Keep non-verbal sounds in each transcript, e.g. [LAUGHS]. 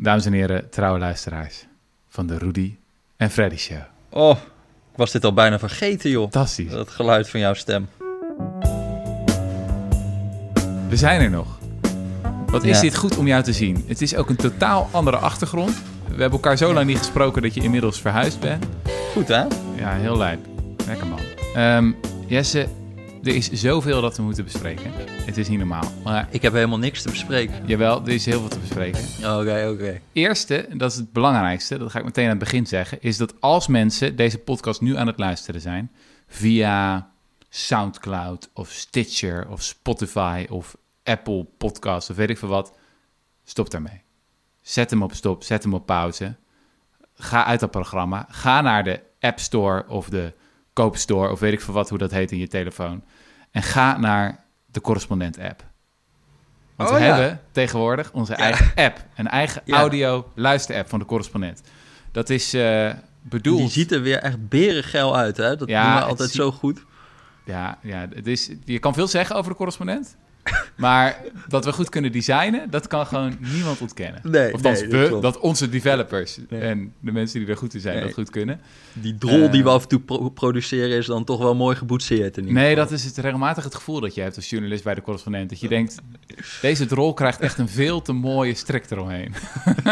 Dames en heren, trouwe luisteraars van de Rudy en Freddy Show. Oh, ik was dit al bijna vergeten, joh. Fantastisch. Dat geluid van jouw stem. We zijn er nog. Wat is Ja. dit goed om jou te zien? Het is ook een totaal andere achtergrond. We hebben elkaar zo lang niet gesproken dat je inmiddels verhuisd bent. Goed, hè? Ja, heel lijp. Lekker man. Ehm, Jesse, er is zoveel dat we moeten bespreken. Het is niet normaal. Maar Ik heb helemaal niks te bespreken. jawel, er is heel veel te bespreken. Oké, oké. Eerste, dat is het belangrijkste, dat ga ik meteen aan het begin zeggen, is dat als mensen deze podcast nu aan het luisteren zijn via SoundCloud of Stitcher of Spotify of Apple Podcasts of weet ik veel wat, stop daarmee. Zet hem op stop, zet hem op pauze. Ga uit dat programma. Ga naar de App Store of de Koopstore of weet ik veel wat, hoe dat heet in je telefoon. En ga naar de Correspondent app. Want Oh, we ja. hebben tegenwoordig onze eigen app. Een eigen Ja. audio-luister-app van de correspondent. Dat is eh, bedoeld... Die ziet er weer echt berengeil uit, hè? Dat Ja, doen we altijd ziet- zo goed. Ja, ja het is, je kan veel zeggen over de correspondent. Maar dat we goed kunnen designen, dat kan gewoon niemand ontkennen. Nee, of dat, nee, dat we, klopt. dat onze developers Nee. en de mensen die er goed in zijn, dat goed kunnen. Die drol Eh. die we af en toe pro- produceren is dan toch wel mooi geboetseerd. In Nee, geval. dat is het regelmatig het gevoel dat je hebt als journalist bij de correspondent. Dat je denkt, deze rol krijgt echt een veel te mooie strik eromheen. [LAUGHS]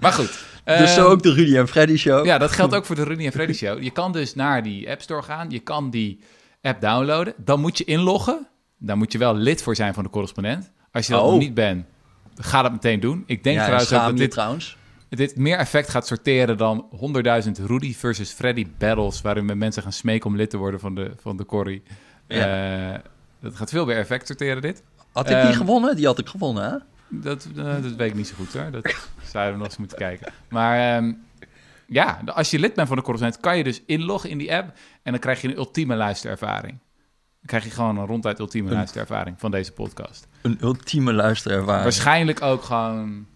maar goed. [LAUGHS] Dus ehm, zo ook de Rudy en Freddy show. Ja, dat geldt ook voor de Rudy en Freddy Show. Je kan dus naar die App Store gaan. Je kan die app downloaden. Dan moet je inloggen. Daar moet je wel lid voor zijn van de correspondent. Als je dat Oh. nog niet bent, ga dat meteen doen. Ik denk ja, trouwens dat dit, trouwens. dit meer effect gaat sorteren dan 100.000 Rudy versus Freddy battles... waarin we mensen gaan smeken om lid te worden van de, van de Corrie. Eh, dat gaat veel meer effect sorteren, dit. Had ik Ehm, die gewonnen? Die had ik gewonnen, hè? Dat, eh, dat weet ik niet zo goed hoor. Dat [LAUGHS] zouden we nog eens moeten kijken. Maar ehm, ja, als je lid bent van de correspondent, kan je dus inloggen in die app. En dan krijg je een ultieme luisterervaring. Dan krijg je gewoon een ronduit ultieme Een- luisterervaring van deze podcast. Een ultieme luisterervaring. Waarschijnlijk ook gewoon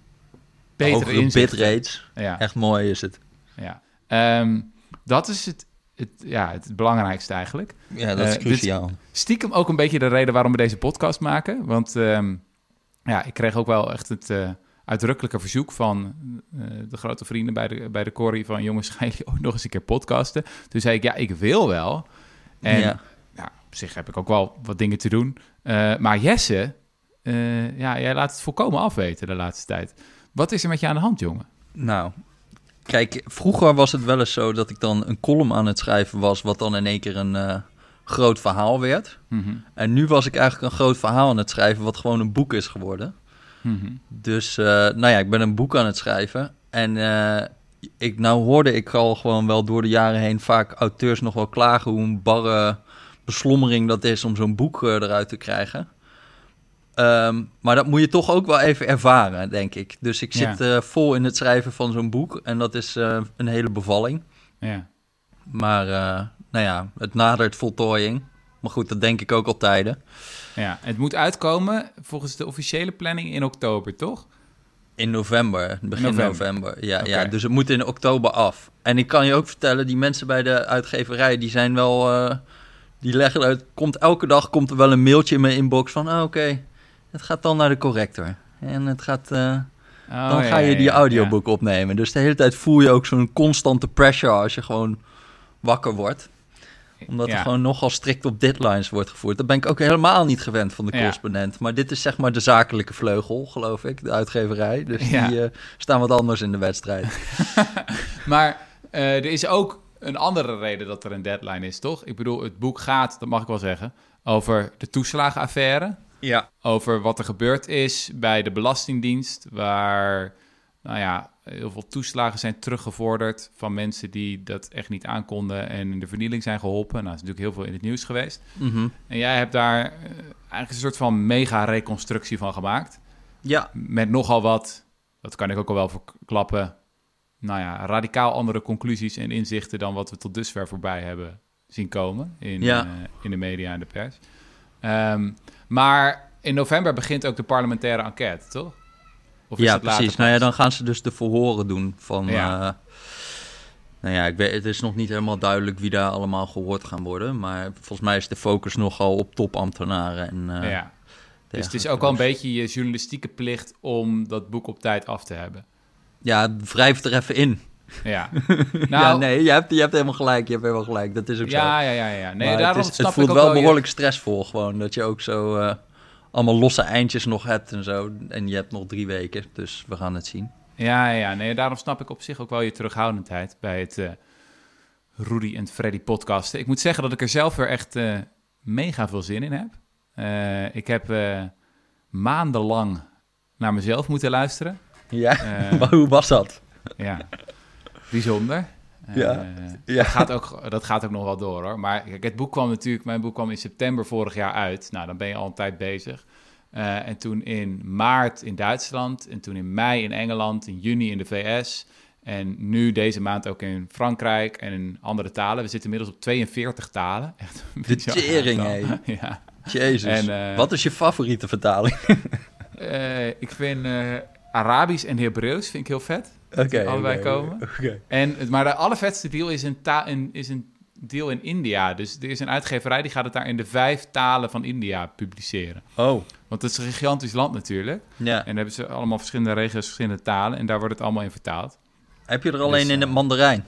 betere inzichten. bitrates. Ja, Echt mooi is het. ja. Ehm, dat is het, het, ja, het belangrijkste eigenlijk. Ja, dat is Eh, cruciaal. Stiekem ook een beetje de reden waarom we deze podcast maken. Want ehm, ja, ik kreeg ook wel echt het eh, uitdrukkelijke verzoek van eh, de grote vrienden bij de, bij de Corrie van... jongens, gaan jullie ook nog eens een keer podcasten? Toen zei ik, ja, ik wil wel. En ja. op zich heb ik ook wel wat dingen te doen. Eh, maar Jesse, eh, ja, jij laat het volkomen afweten de laatste tijd. Wat is er met je aan de hand, jongen? Nou, kijk, vroeger was het wel eens zo dat ik dan een column aan het schrijven was, wat dan in één keer een groot verhaal werd. Mhm, En nu was ik eigenlijk een groot verhaal aan het schrijven, wat gewoon een boek is geworden. Mhm. Dus, eh, nou ja, ik ben een boek aan het schrijven. En eh, ik, nou hoorde ik al gewoon wel door de jaren heen vaak auteurs nog wel klagen hoe een barre beslommering dat is om zo'n boek eh, eruit te krijgen. Ehm, maar dat moet je toch ook wel even ervaren, denk ik. Dus ik Ja. zit vol in het schrijven van zo'n boek en dat is een hele bevalling. Ja. Maar, nou ja, het nadert voltooiing. Maar goed, dat denk ik ook al tijden. ja, het moet uitkomen volgens de officiële planning in oktober, toch? In november, begin November. november. Ja, ja, dus het moet in oktober af. En ik kan je ook vertellen, die mensen bij de uitgeverij, die zijn wel... eh, die leggen uit, komt elke dag komt er wel een mailtje in mijn inbox van... ah, oké, het gaat dan naar de corrector. En het gaat, eh, Oh, dan ga je ja, die ja, audioboek opnemen. Dus de hele tijd voel je ook zo'n constante pressure als je gewoon wakker wordt. Omdat Ja. er gewoon nogal strikt op deadlines wordt gevoerd. Dat ben ik ook helemaal niet gewend van de Ja. correspondent. Maar dit is zeg maar de zakelijke vleugel, geloof ik, de uitgeverij. Dus Ja. die eh, staan wat anders in de wedstrijd. [LAUGHS] [LAUGHS] Maar eh, er is ook een andere reden dat er een deadline is, toch? Ik bedoel, het boek gaat, dat mag ik wel zeggen, over de toeslagenaffaire. Ja. Over wat er gebeurd is bij de Belastingdienst, waar nou ja, heel veel toeslagen zijn teruggevorderd van mensen die dat echt niet aankonden en in de vernieling zijn geholpen. Nou, dat is natuurlijk heel veel in het nieuws geweest. Mhm. En jij hebt daar eh, eigenlijk een soort van mega-reconstructie van gemaakt. Ja. Met nogal wat, dat kan ik ook al wel verklappen, nou ja, radicaal andere conclusies en inzichten dan wat we tot dusver voorbij hebben zien komen in, Ja. eh, in de media en de pers. Ehm, maar in november begint ook de parlementaire enquête, toch? Of ja, precies. Nou ja, dan gaan ze dus de verhoren doen van... Ja. eh, nou ja, ik weet, het is nog niet helemaal duidelijk wie daar allemaal gehoord gaan worden. Maar volgens mij is de focus nogal op topambtenaren. En, eh, Ja, Dus het is ook wel een beetje je journalistieke plicht om dat boek op tijd af te hebben. Ja, wrijf er even in. Ja. [LAUGHS] Nou, ja, nee, je hebt, je hebt helemaal gelijk. Je hebt helemaal gelijk. Dat is ook ja, zo. Ja, ja, ja. Nee, maar daarom het, is, het voelt wel behoorlijk stressvol gewoon. Dat je ook zo uh, allemaal losse eindjes nog hebt en zo. En je hebt nog drie weken, dus we gaan het zien. Ja, ja, nee, daarom snap ik op zich ook wel je terughoudendheid bij het uh, Rudy en Freddy podcasten. Ik moet zeggen dat ik er zelf weer echt uh, mega veel zin in heb. ik heb maandenlang naar mezelf moeten luisteren. Ja, [LAUGHS] maar hoe was dat? Ja, bijzonder. Ja. Uh, ja. Dat, gaat ook, dat gaat ook nog wel door hoor. Maar kijk, het boek kwam natuurlijk, mijn boek kwam in september vorig jaar uit. Nou, dan ben je al een tijd bezig. Uh, en toen in maart in Duitsland. En toen in mei in Engeland. In juni in de VS. En nu deze maand ook in Frankrijk en in andere talen. We zitten inmiddels op 42 talen. Echt een de tering, hé. [LAUGHS] ja. Jezus. En, uh, Wat is je favoriete vertaling? [LAUGHS] ik vind Arabisch en Hebreeuws vind ik heel vet. Oké. Okay, allebei okay, komen. Okay. En, maar de allervetste deal is een, in, is een deal in India. Dus er is een uitgeverij die gaat het daar in de vijf talen van India publiceren. Oh. Want het is een gigantisch land natuurlijk. Ja. En dan hebben ze allemaal verschillende regio's, verschillende talen. En daar wordt het allemaal in vertaald. Heb je er alleen dus, in het Mandarijn?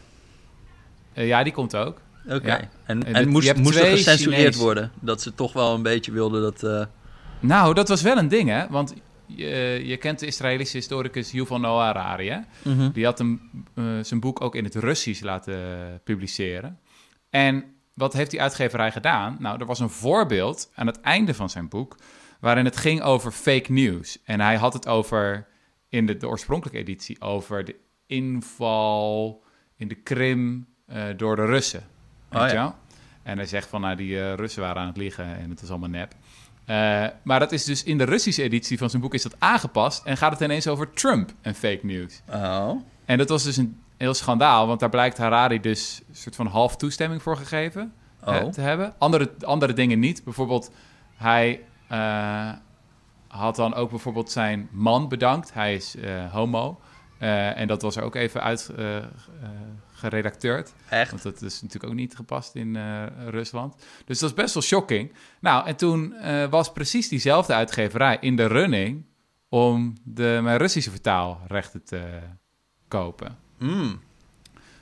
Uh, ja, die komt ook. Oké. Okay. Ja. En, en, en moest, moest er gecensureerd Chinees... worden? Dat ze toch wel een beetje wilden dat... Uh... Nou, dat was wel een ding, hè? Want je, je, kent de Israëlische historicus Yuval Noah Harari. Hè? Mm -hmm. Die had hem, uh, zijn boek ook in het Russisch laten publiceren. En wat heeft die uitgeverij gedaan? Nou, er was een voorbeeld aan het einde van zijn boek... waarin het ging over fake news. En hij had het over, in de, de oorspronkelijke editie... over de inval in de Krim uh, door de Russen. Oh, ja. En hij zegt van, nou, die uh, Russen waren aan het liegen en het was allemaal nep. Uh, maar dat is dus in de Russische editie van zijn boek is dat aangepast en gaat het ineens over Trump en fake news. Oh. En dat was dus een heel schandaal, want daar blijkt Harari dus een soort van half toestemming voor gegeven oh. te hebben. Andere, andere dingen niet. Bijvoorbeeld, hij uh, had dan ook bijvoorbeeld zijn man bedankt. Hij is homo. en dat was er ook even uit geredacteerd. Echt? Want dat is natuurlijk ook niet gepast in uh, Rusland. Dus dat is best wel shocking. Nou, en toen uh, was precies diezelfde uitgeverij in de running om de, mijn Russische vertaalrechten te kopen. Mm.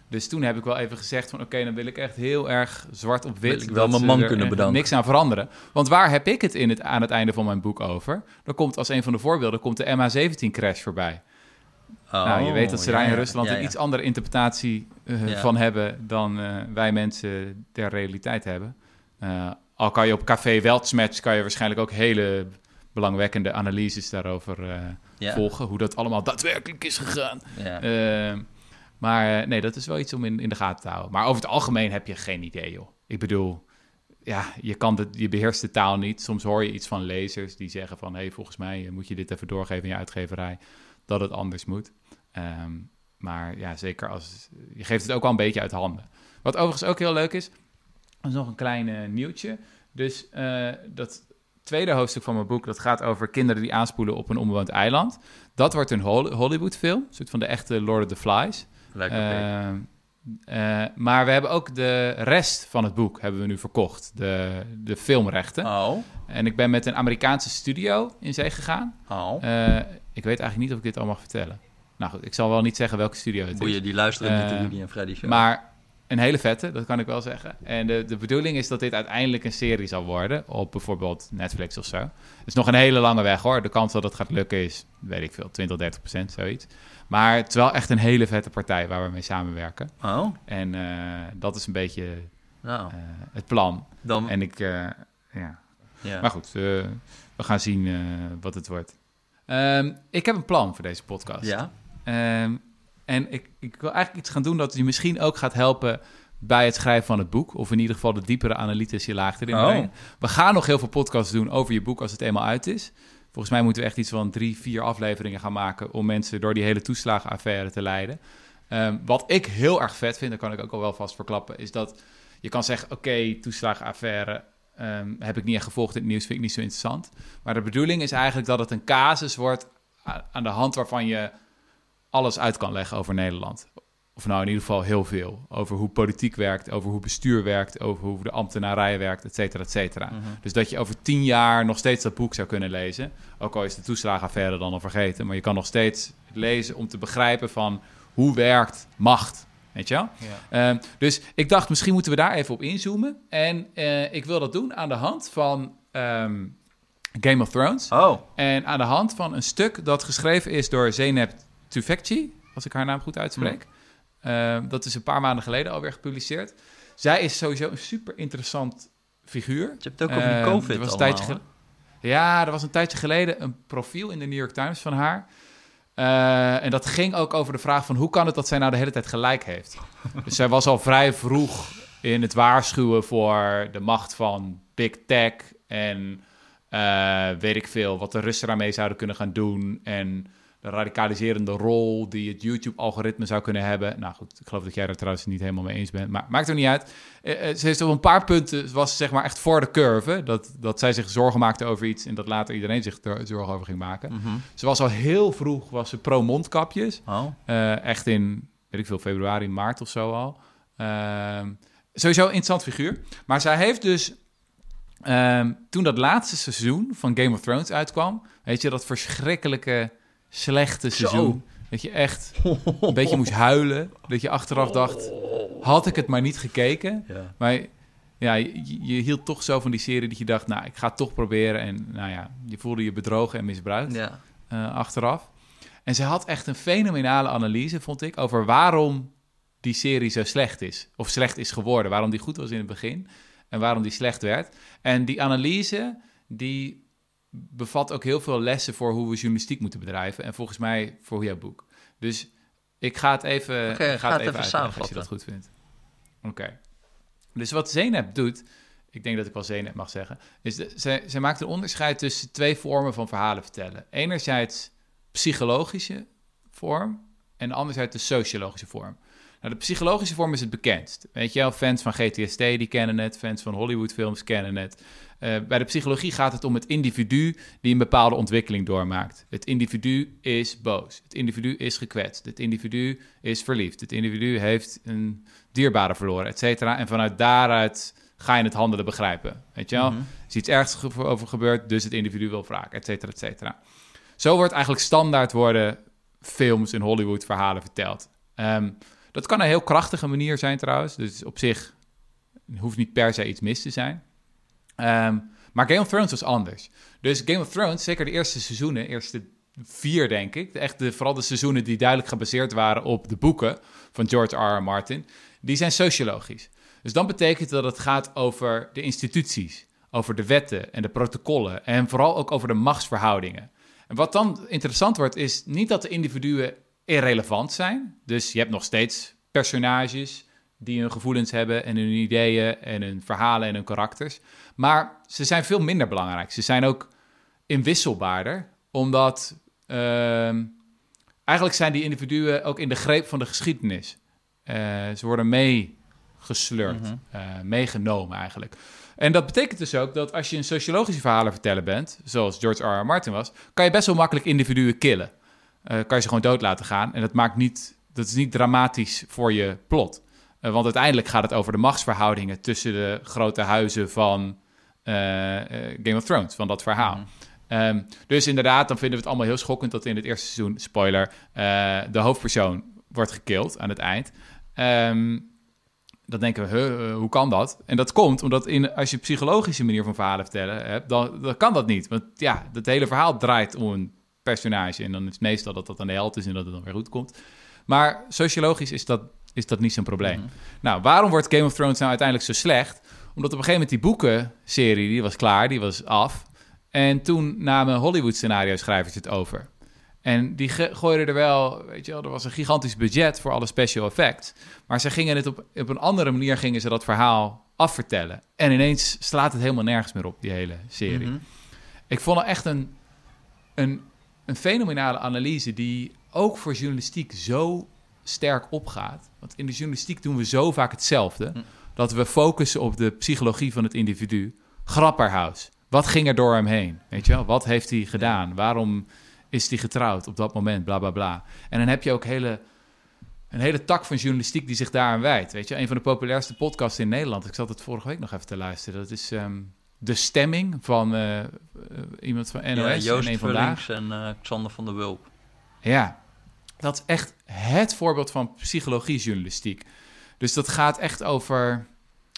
Dus toen heb ik wel even gezegd van... oké, dan wil ik echt heel erg zwart op wit... Wil ik wel mijn man kunnen bedanken. niks aan veranderen. Want waar heb ik het, in het aan het einde van mijn boek over? Dan komt als een van de voorbeelden komt de MH17-crash voorbij. Oh, nou, je weet dat ze daar ja, in Rusland een iets andere interpretatie uh, Ja. van hebben dan uh, wij mensen der realiteit hebben. Uh, al kan je op Café Weltsmatch kan je waarschijnlijk ook hele belangwekkende analyses daarover eh, volgen. Hoe dat allemaal daadwerkelijk is gegaan. Eh, maar eh, nee, dat is wel iets om in, in de gaten te houden. Maar over het algemeen heb je geen idee, joh. Ik bedoel, ja, je, kan de, je beheerst de taal niet. Soms hoor je iets van lezers die zeggen van... hé, hey, volgens mij eh, moet je dit even doorgeven in je uitgeverij... dat het anders moet. Ehm, maar ja, zeker als... Je geeft het ook al een beetje uit handen. Wat overigens ook heel leuk is... is nog een klein nieuwtje. Dus eh, dat tweede hoofdstuk van mijn boek... dat gaat over kinderen die aanspoelen op een onbewoond eiland. Dat wordt een Hol- Hollywood-film. Een soort van de echte Lord of the Flies. Eh, eh, maar we hebben ook de rest van het boek hebben we nu verkocht. De, de filmrechten. oh. En ik ben met een Amerikaanse studio in zee gegaan. Oh. Eh, ik weet eigenlijk niet of ik dit al mag vertellen. Nou goed, ik zal wel niet zeggen welke studio het is. Boeien, die luisteren niet naar Rudy en Freddy show. Maar een hele vette, dat kan ik wel zeggen. En de, de bedoeling is dat dit uiteindelijk een serie zal worden. Op bijvoorbeeld Netflix of zo. Het is nog een hele lange weg hoor. De kans dat dat gaat lukken is, weet ik veel, 20, 30 procent, zoiets. Maar het is wel echt een hele vette partij waar we mee samenwerken. Oh, En eh, dat is een beetje nou. eh, het plan. Dan, En ik, eh, ja. ja. Maar goed, we gaan zien wat het wordt. Ehm, ik heb een plan voor deze podcast. ja? Ehm, en ik, ik wil eigenlijk iets gaan doen dat je misschien ook gaat helpen bij het schrijven van het boek. Of in ieder geval de diepere analytische laag erin Oh. We gaan nog heel veel podcasts doen over je boek als het eenmaal uit is. Volgens mij moeten we echt iets van drie, vier afleveringen gaan maken... om mensen door die hele toeslagenaffaire te leiden. Ehm, wat ik heel erg vet vind, daar kan ik ook al wel vast verklappen... is dat je kan zeggen, oké, toeslagenaffaire... ehm, heb ik niet echt gevolgd in het nieuws, vind ik niet zo interessant. Maar de bedoeling is eigenlijk dat het een casus wordt... aan de hand waarvan je alles uit kan leggen over Nederland. Of nou, in ieder geval heel veel. Over hoe politiek werkt, over hoe bestuur werkt, over hoe de ambtenarij werkt, et cetera, et cetera. Mhm. Dus dat je over tien jaar nog steeds dat boek zou kunnen lezen. Ook al is de toeslagenaffaire dan al vergeten. Maar je kan nog steeds lezen om te begrijpen van hoe werkt macht. Weet je wel? Ja. Ehm, dus ik dacht, misschien moeten we daar even op inzoomen. En eh, ik wil dat doen aan de hand van ehm, Game of Thrones. Oh, En aan de hand van een stuk dat geschreven is door Zeynep Tufekci, als ik haar naam goed uitspreek. Ehm, dat is een paar maanden geleden alweer gepubliceerd. Zij is sowieso een super interessant figuur. je hebt het ook over die Ehm, COVID er was een allemaal, tijdje Ja, er was een tijdje geleden een profiel in de New York Times van haar. Eh, en dat ging ook over de vraag van hoe kan het dat zij nou de hele tijd gelijk heeft. [LAUGHS] dus zij was al vrij vroeg in het waarschuwen voor de macht van big tech en eh, weet ik veel, wat de Russen daarmee zouden kunnen gaan doen en de radicaliserende rol die het YouTube-algoritme zou kunnen hebben. Nou goed, ik geloof dat jij daar trouwens niet helemaal mee eens bent, maar maakt er niet uit. Eh, eh, ze heeft op een paar punten, was ze zeg maar echt voor de curve, dat, dat zij zich zorgen maakte over iets en dat later iedereen zich er zorgen over ging maken. Mhm. Ze was al heel vroeg, was ze pro-mondkapjes. Oh, Eh, echt in, weet ik veel, februari, maart of zo al. Ehm, sowieso een interessant figuur. Maar zij heeft dus, ehm, toen dat laatste seizoen van Game of Thrones uitkwam, weet je, dat verschrikkelijke, slechte Zo. seizoen. Dat je echt een beetje moest huilen. Dat je achteraf dacht, had ik het maar niet gekeken. ja. Maar ja, je, je hield toch zo van die serie dat je dacht, nou, ik ga het toch proberen. En nou ja, je voelde je bedrogen en misbruikt ja. eh, achteraf. En ze had echt een fenomenale analyse, vond ik, over waarom die serie zo slecht is. Of slecht is geworden. Waarom die goed was in het begin en waarom die slecht werd. En die analyse, die bevat ook heel veel lessen voor hoe we journalistiek moeten bedrijven. En volgens mij voor jouw boek. Dus ik ga het even, ik ga het even even uitleggen als je dat samenvatten. goed vindt. Oké. Dus wat Zeynep doet, ik denk dat ik wel Zeynep mag zeggen, is de, zij, zij maakt een onderscheid tussen twee vormen van verhalen vertellen. Enerzijds psychologische vorm en anderzijds de sociologische vorm. Nou, de psychologische vorm is het bekendst. Weet je wel, fans van GTST die kennen het, fans van Hollywoodfilms kennen het. Eh, bij de psychologie gaat het om het individu die een bepaalde ontwikkeling doormaakt. Het individu is boos. Het individu is gekwetst. Het individu is verliefd. Het individu heeft een dierbare verloren, et cetera. En vanuit daaruit ga je het handelen begrijpen. Weet je wel? Mhm. Er is iets ergs over gebeurd, dus het individu wil wraak, et cetera, et cetera. Zo wordt eigenlijk standaard worden films en Hollywood verhalen verteld. Ehm, dat kan een heel krachtige manier zijn trouwens. Dus op zich hoeft niet per se iets mis te zijn. Ehm, maar Game of Thrones was anders. Dus Game of Thrones, zeker de eerste seizoenen, eerste vier denk ik, echt de, vooral de seizoenen die duidelijk gebaseerd waren op de boeken van George R. R. Martin, die zijn sociologisch. Dus dan betekent dat het gaat over de instituties, over de wetten en de protocollen en vooral ook over de machtsverhoudingen. En wat dan interessant wordt, is niet dat de individuen irrelevant zijn. Dus je hebt nog steeds personages die hun gevoelens hebben en hun ideeën en hun verhalen en hun karakters. Maar ze zijn veel minder belangrijk. Ze zijn ook inwisselbaarder, omdat ehm, eigenlijk zijn die individuen ook in de greep van de geschiedenis. Eh, ze worden meegesleurd, Mhm. eh, meegenomen eigenlijk. En dat betekent dus ook dat als je een sociologische verhalen vertellen bent, zoals George R. R. Martin was, kan je best wel makkelijk individuen killen. Eh, kan je ze gewoon dood laten gaan. En dat maakt niet, dat is niet dramatisch voor je plot. Eh, want uiteindelijk gaat het over de machtsverhoudingen tussen de grote huizen van eh, eh, Game of Thrones, van dat verhaal. Mhm. Ehm, dus inderdaad, dan vinden we het allemaal heel schokkend dat in het eerste seizoen, spoiler, de hoofdpersoon wordt gekild aan het eind. Ehm, dan denken we, hoe kan dat? En dat komt omdat in, als je een psychologische manier van verhalen vertellen hebt, dan, dan kan dat niet. Want ja, het hele verhaal draait om een personage. En dan is het meestal dat dat dan de held is en dat het dan weer goed komt. Maar sociologisch is dat, is dat niet zo'n probleem. Mhm. Nou, waarom wordt Game of Thrones nou uiteindelijk zo slecht? Omdat op een gegeven moment die boekenserie, die was klaar, die was af. En toen namen Hollywood-scenario-schrijvers het over. En die gooiden er wel, weet je wel, er was een gigantisch budget voor alle special effects. Maar ze gingen het op, op een andere manier, gingen ze dat verhaal afvertellen. En ineens slaat het helemaal nergens meer op, die hele serie. Mhm. Ik vond het echt een, een, een fenomenale analyse die ook voor journalistiek zo sterk opgaat. Want in de journalistiek doen we zo vaak hetzelfde. Hm. Dat we focussen op de psychologie van het individu. Grapperhaus. Wat ging er door hem heen? Weet je wel? Wat heeft hij gedaan? Waarom is hij getrouwd op dat moment? Bla bla bla. En dan heb je ook hele een hele tak van journalistiek die zich daaraan wijdt. Weet je, een van de populairste podcasts in Nederland. Ik zat het vorige week nog even te luisteren. Dat is ehm, De Stemming van uh, iemand van NOS. Ja, Joost en Vandaag. en uh, Xander van der Wulp. Ja, dat is echt het voorbeeld van psychologie-journalistiek. Dus dat gaat echt over,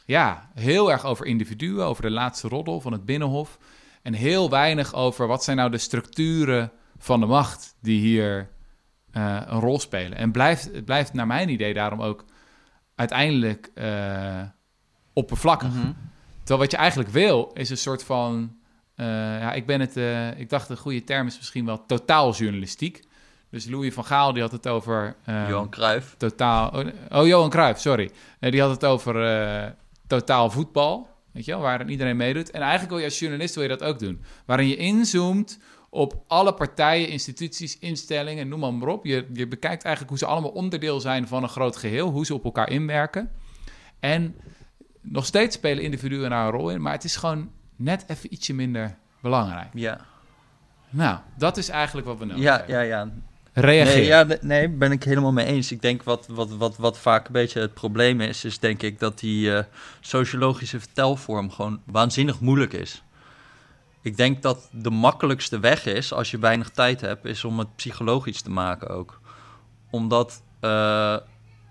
ja, heel erg over individuen, over de laatste roddel van het Binnenhof. En heel weinig over wat zijn nou de structuren van de macht die hier uh, een rol spelen. En blijft, het blijft naar mijn idee daarom ook uiteindelijk uh, oppervlakkig. Mm Terwijl wat je eigenlijk wil, is een soort van. Uh, ja, ik ben het. ik dacht de goede term is misschien wel totaaljournalistiek. Dus Louis van Gaal die had het over. Johan Cruijff. Totaal. Oh, oh Johan Cruijff, sorry. die had het over totaal voetbal. Weet je wel, waarin iedereen meedoet. En eigenlijk wil je als journalist wil je dat ook doen. Waarin je inzoomt op alle partijen, instituties, instellingen, noem maar, maar op. Je, je bekijkt eigenlijk hoe ze allemaal onderdeel zijn van een groot geheel, hoe ze op elkaar inwerken. En nog steeds spelen individuen daar een rol in, maar het is gewoon net even ietsje minder belangrijk. Ja. Nou, dat is eigenlijk wat we nodig ja, hebben. Ja, ja, Reageer. Nee, ja, nee, ben ik helemaal mee eens. Ik denk wat, wat, wat, wat vaak een beetje het probleem is, is denk ik dat die uh, sociologische vertelvorm gewoon waanzinnig moeilijk is. Ik denk dat de makkelijkste weg is, als je weinig tijd hebt, is om het psychologisch te maken ook. Omdat uh,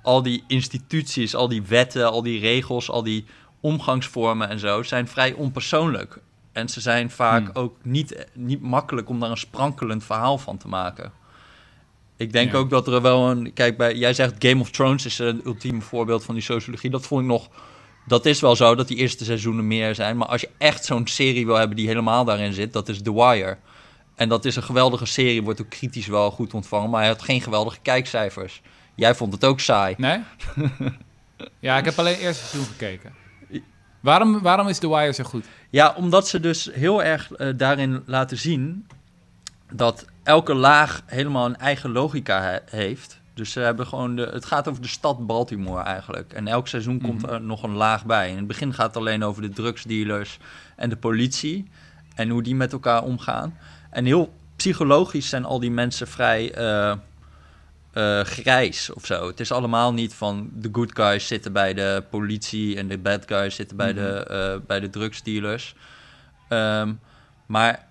al die instituties, al die wetten, al die regels, al die omgangsvormen en zo, zijn vrij onpersoonlijk. En ze zijn vaak hmm. ook niet, niet makkelijk om daar een sprankelend verhaal van te maken. Ik denk ook dat er wel een. Kijk, bij, jij zegt Game of Thrones is een ultieme voorbeeld van die sociologie. Dat vond ik nog dat is wel zo dat die eerste seizoenen meer zijn. Maar als je echt zo'n serie wil hebben die helemaal daarin zit, dat is The Wire. En dat is een geweldige serie, wordt ook kritisch wel goed ontvangen. Maar hij had geen geweldige kijkcijfers. Jij vond het ook saai. Nee? [LAUGHS] ja, ik heb alleen het eerste seizoen gekeken. Waarom, waarom is The Wire zo goed? Ja, omdat ze dus heel erg uh, daarin laten zien dat elke laag helemaal een eigen logica heeft. Dus ze hebben gewoon de, het gaat over de stad Baltimore eigenlijk. En elk seizoen komt mhm. er nog een laag bij. In het begin gaat het alleen over de drugsdealers en de politie. En hoe die met elkaar omgaan. En heel psychologisch zijn al die mensen vrij uh, uh, grijs of zo. Het is allemaal niet van de good guys zitten bij de politie en de bad guys zitten bij, de, uh, bij de drugsdealers. Um, maar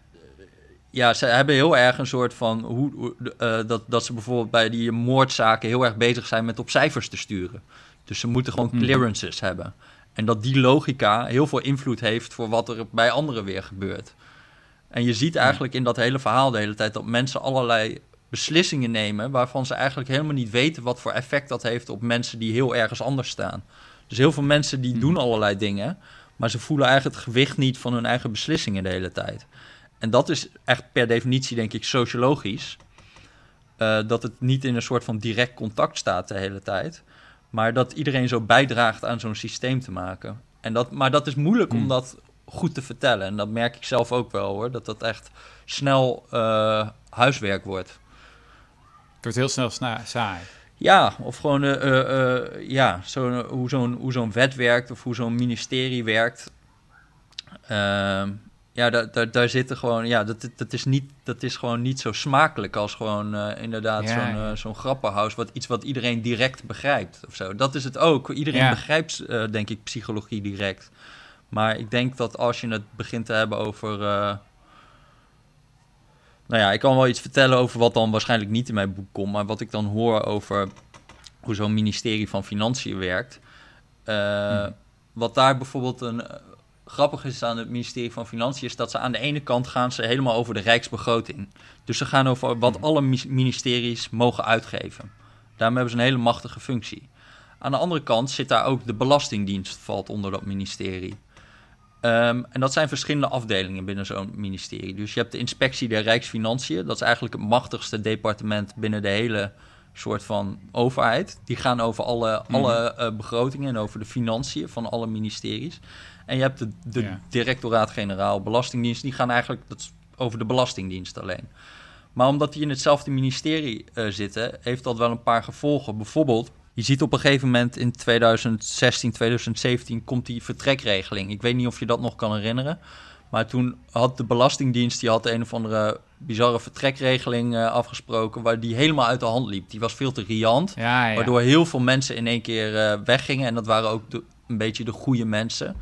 ja, ze hebben heel erg een soort van hoe, uh, dat, dat ze bijvoorbeeld bij die moordzaken heel erg bezig zijn met op cijfers te sturen. Dus ze moeten gewoon mhm. clearances hebben. En dat die logica heel veel invloed heeft voor wat er bij anderen weer gebeurt. En je ziet eigenlijk in dat hele verhaal de hele tijd dat mensen allerlei beslissingen nemen waarvan ze eigenlijk helemaal niet weten wat voor effect dat heeft op mensen die heel ergens anders staan. Dus heel veel mensen die mhm. doen allerlei dingen, maar ze voelen eigenlijk het gewicht niet van hun eigen beslissingen de hele tijd. En dat is echt per definitie, denk ik, sociologisch. Uh, dat het niet in een soort van direct contact staat de hele tijd. Maar dat iedereen zo bijdraagt aan zo'n systeem te maken. En dat, maar dat is moeilijk om hmm. dat goed te vertellen. En dat merk ik zelf ook wel hoor. Dat dat echt snel uh, huiswerk wordt. Het wordt heel snel saai. Ja, of gewoon uh, ja, zo, hoe zo'n hoe zo'n wet werkt of hoe zo'n ministerie werkt. Ja, daar, daar, daar zitten gewoon, ja, dat, dat, is niet, dat is gewoon niet zo smakelijk als gewoon uh, inderdaad zo'n uh, zo'n grappenhuis, wat iets wat iedereen direct begrijpt of zo. Dat is het ook. Iedereen begrijpt, uh, denk ik, psychologie direct. Maar ik denk dat als je het begint te hebben over. nou ja, ik kan wel iets vertellen over wat dan waarschijnlijk niet in mijn boek komt, maar wat ik dan hoor over hoe zo'n ministerie van Financiën werkt. Hm. Wat daar bijvoorbeeld een grappig is aan het ministerie van Financiën is dat ze aan de ene kant gaan ze helemaal over de rijksbegroting. Dus ze gaan over wat alle ministeries mogen uitgeven. Daarmee hebben ze een hele machtige functie. Aan de andere kant zit daar ook de Belastingdienst, valt onder dat ministerie. Um, en dat zijn verschillende afdelingen binnen zo'n ministerie. Dus je hebt de inspectie der Rijksfinanciën. Dat is eigenlijk het machtigste departement binnen de hele soort van overheid. Die gaan over alle, alle uh, begrotingen en over de financiën van alle ministeries. En je hebt de, de directoraat-generaal Belastingdienst, die gaan eigenlijk dat over de Belastingdienst alleen. Maar omdat die in hetzelfde ministerie uh, zitten, heeft dat wel een paar gevolgen. Bijvoorbeeld, je ziet op een gegeven moment in 2016, 2017 komt die vertrekregeling. Ik weet niet of je dat nog kan herinneren. Maar toen had de Belastingdienst die had een of andere bizarre vertrekregeling uh, afgesproken, waar die helemaal uit de hand liep. Die was veel te riant, Ja, ja. waardoor heel veel mensen in één keer eh, weggingen. En dat waren ook de, een beetje de goede mensen,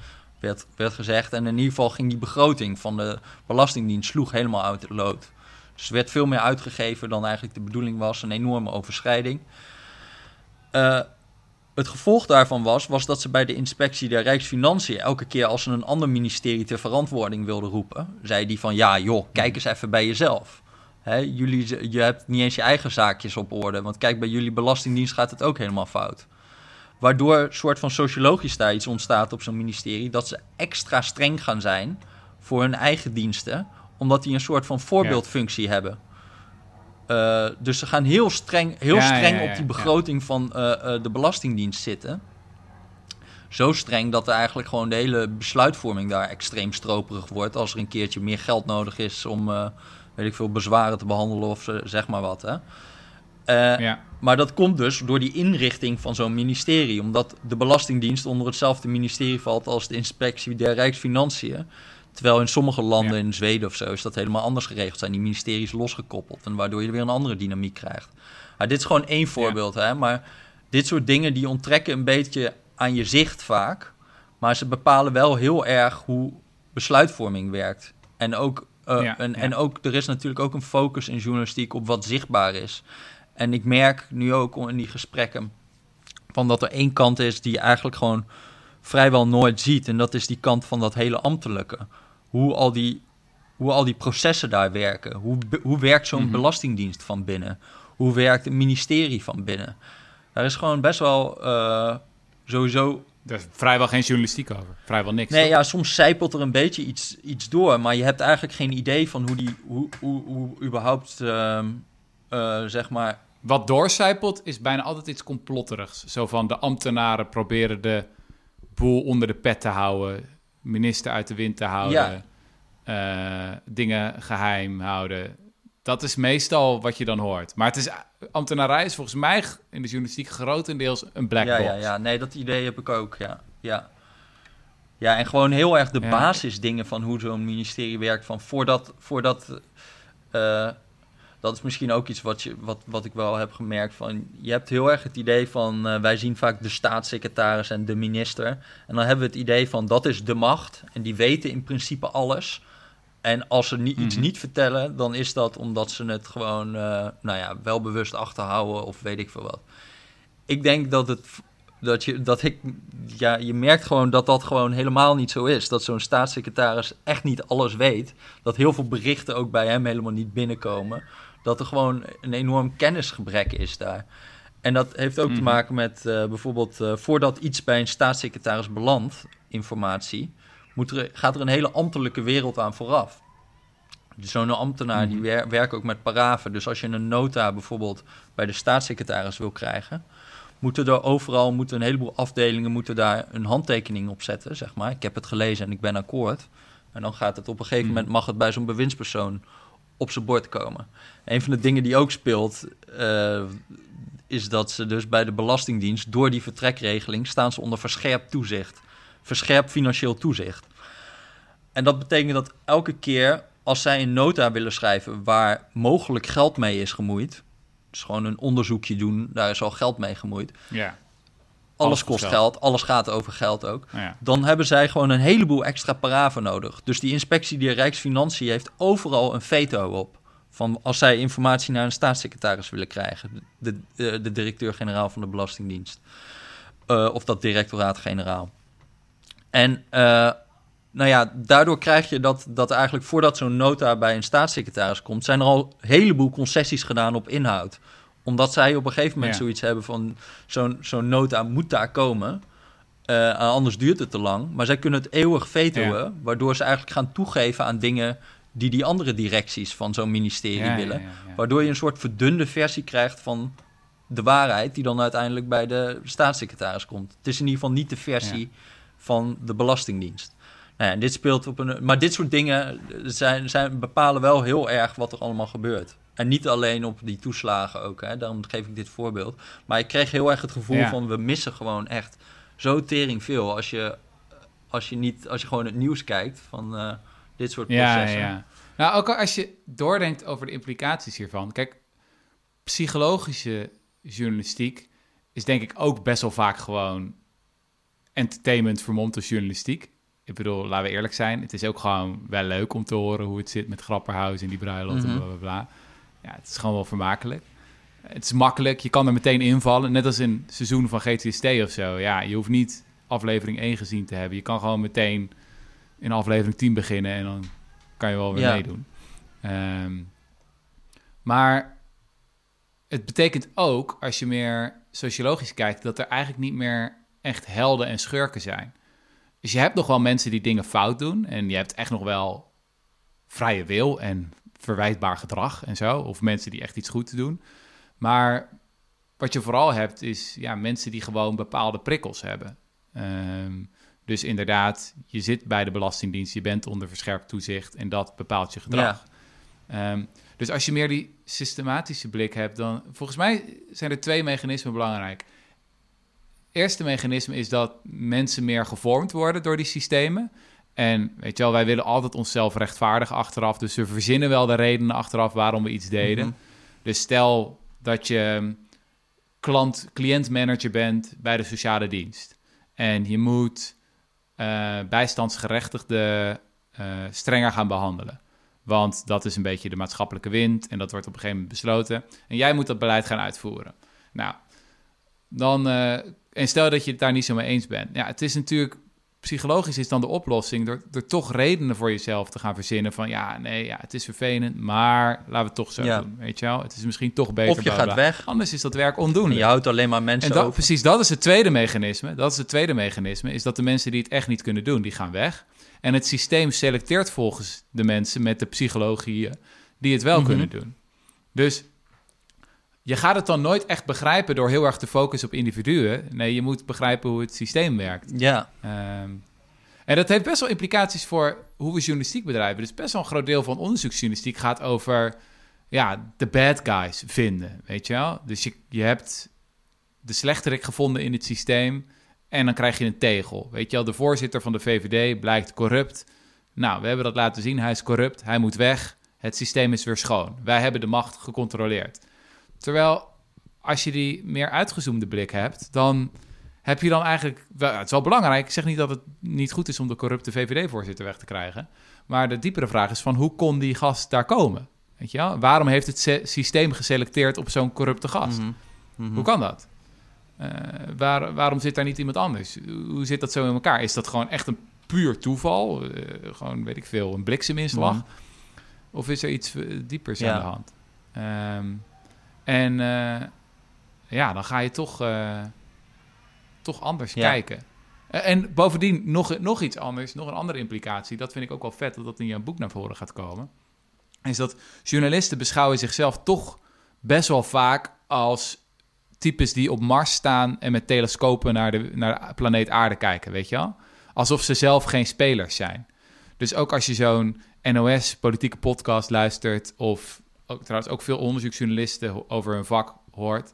werd, gezegd. En in ieder geval ging die begroting van de Belastingdienst sloeg helemaal uit de lood. Dus er werd veel meer uitgegeven dan eigenlijk de bedoeling was. Een enorme overschrijding. Eh, het gevolg daarvan was, was dat ze bij de inspectie der Rijksfinanciën elke keer als ze een ander ministerie ter verantwoording wilden roepen, zei die van ja joh, kijk eens even bij jezelf. Jullie, je hebt niet eens je eigen zaakjes op orde, want kijk bij jullie belastingdienst gaat het ook helemaal fout. Waardoor een soort van sociologisch daar iets ontstaat op zo'n ministerie, dat ze extra streng gaan zijn voor hun eigen diensten, omdat die een soort van voorbeeldfunctie hebben. Uh, dus ze gaan heel streng, heel Ja, streng ja, op die begroting van uh, uh, de Belastingdienst zitten. Zo streng dat er eigenlijk gewoon de hele besluitvorming daar extreem stroperig wordt. Als er een keertje meer geld nodig is om, eh, weet ik veel, bezwaren te behandelen of ze- zeg maar wat. Hè. Eh, ja. Maar dat komt dus door die inrichting van zo'n ministerie. Omdat de Belastingdienst onder hetzelfde ministerie valt als de inspectie der Rijksfinanciën. Terwijl in sommige landen, Ja. in Zweden of zo, is dat helemaal anders geregeld. Zijn die ministeries losgekoppeld. En waardoor je weer een andere dynamiek krijgt. Maar dit is gewoon één voorbeeld, hè. Maar dit soort dingen die onttrekken een beetje aan je zicht vaak. Maar ze bepalen wel heel erg hoe besluitvorming werkt. En ook, eh, Ja, en, en ook, er is natuurlijk ook een focus in journalistiek op wat zichtbaar is. En ik merk nu ook in die gesprekken van dat er één kant is die je eigenlijk gewoon vrijwel nooit ziet. En dat is die kant van dat hele ambtelijke. Hoe al die, hoe al die processen daar werken. Hoe, hoe werkt zo'n Mhm. belastingdienst van binnen? Hoe werkt een ministerie van binnen? Daar is gewoon best wel eh, sowieso Er is vrijwel geen journalistiek over. Vrijwel niks. Nee, toch? ja, soms zijpelt er een beetje iets, iets door, maar je hebt eigenlijk geen idee van hoe die, hoe, hoe, hoe überhaupt, ehm, eh, zeg maar, Wat doorcijpelt is bijna altijd iets complotterigs. Zo van de ambtenaren proberen de boel onder de pet te houden. Minister uit de wind te houden. eh, dingen geheim houden. Dat is meestal wat je dan hoort. Maar het is, ambtenarij is volgens mij in de journalistiek grotendeels een black ja, box. ja, ja, nee, dat idee heb ik ook, ja, ja. Ja, en gewoon heel erg de Ja. basisdingen van hoe zo'n ministerie werkt, van voordat, voordat, eh, dat is misschien ook iets wat, je, wat, wat ik wel heb gemerkt, van je hebt heel erg het idee van, eh, wij zien vaak de staatssecretaris en de minister, en dan hebben we het idee van, dat is de macht, en die weten in principe alles, en als ze ni- iets Mhm. niet vertellen, dan is dat omdat ze het gewoon, eh, nou ja, wel bewust achterhouden of weet ik veel wat. Ik denk dat het, dat je, dat ik, ja, je merkt gewoon dat dat gewoon helemaal niet zo is. Dat zo'n staatssecretaris echt niet alles weet. Dat heel veel berichten ook bij hem helemaal niet binnenkomen. Dat er gewoon een enorm kennisgebrek is daar. En dat heeft ook te Mhm. maken met eh, bijvoorbeeld eh, voordat iets bij een staatssecretaris belandt, informatie, moet er, gaat er een hele ambtelijke wereld aan vooraf. Dus Zo'n ambtenaar die Mhm. wer- werkt ook met paraven. Dus als je een nota bijvoorbeeld bij de staatssecretaris wil krijgen, moeten er overal moeten een heleboel afdelingen moeten daar een handtekening op zetten, zeg maar. Ik heb het gelezen en ik ben akkoord. En dan gaat het op een gegeven Mhm. moment mag het bij zo'n bewindspersoon op zijn bord komen. Een van de dingen die ook speelt, eh, is dat ze dus bij de Belastingdienst door die vertrekregeling staan ze onder verscherpt toezicht. Verscherpt financieel toezicht. En dat betekent dat elke keer als zij een nota willen schrijven waar mogelijk geld mee is gemoeid, dus gewoon een onderzoekje doen, daar is al geld mee gemoeid. Ja. Alles kost geld. geld, alles gaat over geld ook. Nou ja. Dan hebben zij gewoon een heleboel extra paraven nodig. Dus die inspectie die Rijksfinanciën heeft overal een veto op. Van als zij informatie naar een staatssecretaris willen krijgen, de, de, de directeur-generaal van de Belastingdienst. Eh, of dat directoraat-generaal. En eh, nou ja, daardoor krijg je dat, dat eigenlijk voordat zo'n nota bij een staatssecretaris komt, zijn er al een heleboel concessies gedaan op inhoud. Omdat zij op een gegeven moment Ja. zoiets hebben van zo'n zo'n nota moet daar komen. Eh, anders duurt het te lang. Maar zij kunnen het eeuwig vetoen, Ja. waardoor ze eigenlijk gaan toegeven aan dingen die die andere directies van zo'n ministerie Ja, willen. Waardoor je een soort verdunde versie krijgt van de waarheid, die dan uiteindelijk bij de staatssecretaris komt. Het is in ieder geval niet de versie van de Belastingdienst. Nou ja, dit speelt op een. Maar dit soort dingen zijn, zijn, bepalen wel heel erg wat er allemaal gebeurt. En niet alleen op die toeslagen ook, hè, daarom geef ik dit voorbeeld. Maar ik kreeg heel erg het gevoel Ja. van we missen gewoon echt zo tering veel als je, als je, niet, als je gewoon het nieuws kijkt. Van, eh, Dit soort Ja, processen. ja. Nou, ook als je doordenkt over de implicaties hiervan. Kijk, psychologische journalistiek is denk ik ook best wel vaak gewoon entertainment vermomd als journalistiek. Ik bedoel, laten we eerlijk zijn, het is ook gewoon wel leuk om te horen hoe het zit met Grapperhaus en die bruiloft en Mhm. bla bla bla. Ja, het is gewoon wel vermakelijk. Het is makkelijk, je kan er meteen invallen. Net als in seizoen van GTST of zo. Ja, je hoeft niet aflevering 1 gezien te hebben. Je kan gewoon meteen in aflevering 10 beginnen en dan kan je wel weer Ja. meedoen. Ehm, maar het betekent ook, als je meer sociologisch kijkt, dat er eigenlijk niet meer echt helden en schurken zijn. Dus je hebt nog wel mensen die dingen fout doen en je hebt echt nog wel vrije wil en verwijtbaar gedrag en zo. Of mensen die echt iets goed doen. Maar wat je vooral hebt is ja, mensen die gewoon bepaalde prikkels hebben. Ehm, dus inderdaad, je zit bij de Belastingdienst, je bent onder verscherpt toezicht en dat bepaalt je gedrag. Ehm, dus als je meer die systematische blik hebt, dan volgens mij zijn er twee mechanismen belangrijk. Eerste mechanisme is dat mensen meer gevormd worden door die systemen. En weet je wel, wij willen altijd onszelf rechtvaardigen achteraf. Dus we verzinnen wel de redenen achteraf waarom we iets deden. Mhm. Dus stel dat je klant, cliëntmanager bent bij de sociale dienst. En je moet eh bijstandsgerechtigden eh, strenger gaan behandelen. Want dat is een beetje de maatschappelijke wind en dat wordt op een gegeven moment besloten. En jij moet dat beleid gaan uitvoeren. Nou, dan. eh, en stel dat je het daar niet zo mee eens bent. Ja, het is natuurlijk. Psychologisch is dan de oplossing door, door toch redenen voor jezelf te gaan verzinnen. Van ja, nee, ja, het is vervelend, maar laten we het toch zo Ja. doen. Weet je wel? Het is misschien toch beter. Of je bla, gaat weg Anders is dat werk en ondoenlijk. je houdt alleen maar mensen En dat, over. precies, dat is het tweede mechanisme. Dat is het tweede mechanisme, is dat de mensen die het echt niet kunnen doen, die gaan weg. En het systeem selecteert volgens de mensen met de psychologieën die het wel Mhm. kunnen doen. Dus je gaat het dan nooit echt begrijpen door heel erg te focussen op individuen. Nee, je moet begrijpen hoe het systeem werkt. Ja, Ehm, en dat heeft best wel implicaties voor hoe we journalistiek bedrijven. Dus best wel een groot deel van onderzoeksjournalistiek gaat over ja, de bad guys vinden, weet je wel? Dus je, je hebt de slechterik gevonden in het systeem en dan krijg je een tegel. Weet je wel, de voorzitter van de VVD blijkt corrupt. Nou, we hebben dat laten zien, hij is corrupt, hij moet weg. Het systeem is weer schoon. Wij hebben de macht gecontroleerd. Terwijl als je die meer uitgezoomde blik hebt, dan heb je dan eigenlijk... Wel, het is wel belangrijk, ik zeg niet dat het niet goed is om de corrupte VVD-voorzitter weg te krijgen. Maar de diepere vraag is van hoe kon die gast daar komen? Weet je wel? Waarom heeft het systeem geselecteerd op zo'n corrupte gast? Mhm. Mhm. Hoe kan dat? Eh, waar, waarom zit daar niet iemand anders? Hoe zit dat zo in elkaar? Is dat gewoon echt een puur toeval? Eh, gewoon, weet ik veel, een blikseminslag? Mhm. Of is er iets eh, diepers Ja. aan de hand? Ehm, en eh, ja, dan ga je toch, eh, toch anders Ja. kijken. Eh, En bovendien nog, nog iets anders, nog een andere implicatie. Dat vind ik ook wel vet dat dat in jouw boek naar voren gaat komen. Is dat journalisten beschouwen zichzelf toch best wel vaak als types die op Mars staan en met telescopen naar de, naar de planeet Aarde kijken, weet je wel? Alsof ze zelf geen spelers zijn. Dus ook als je zo'n NOS-politieke podcast luistert, of ook, trouwens ook veel onderzoeksjournalisten over hun vak hoort,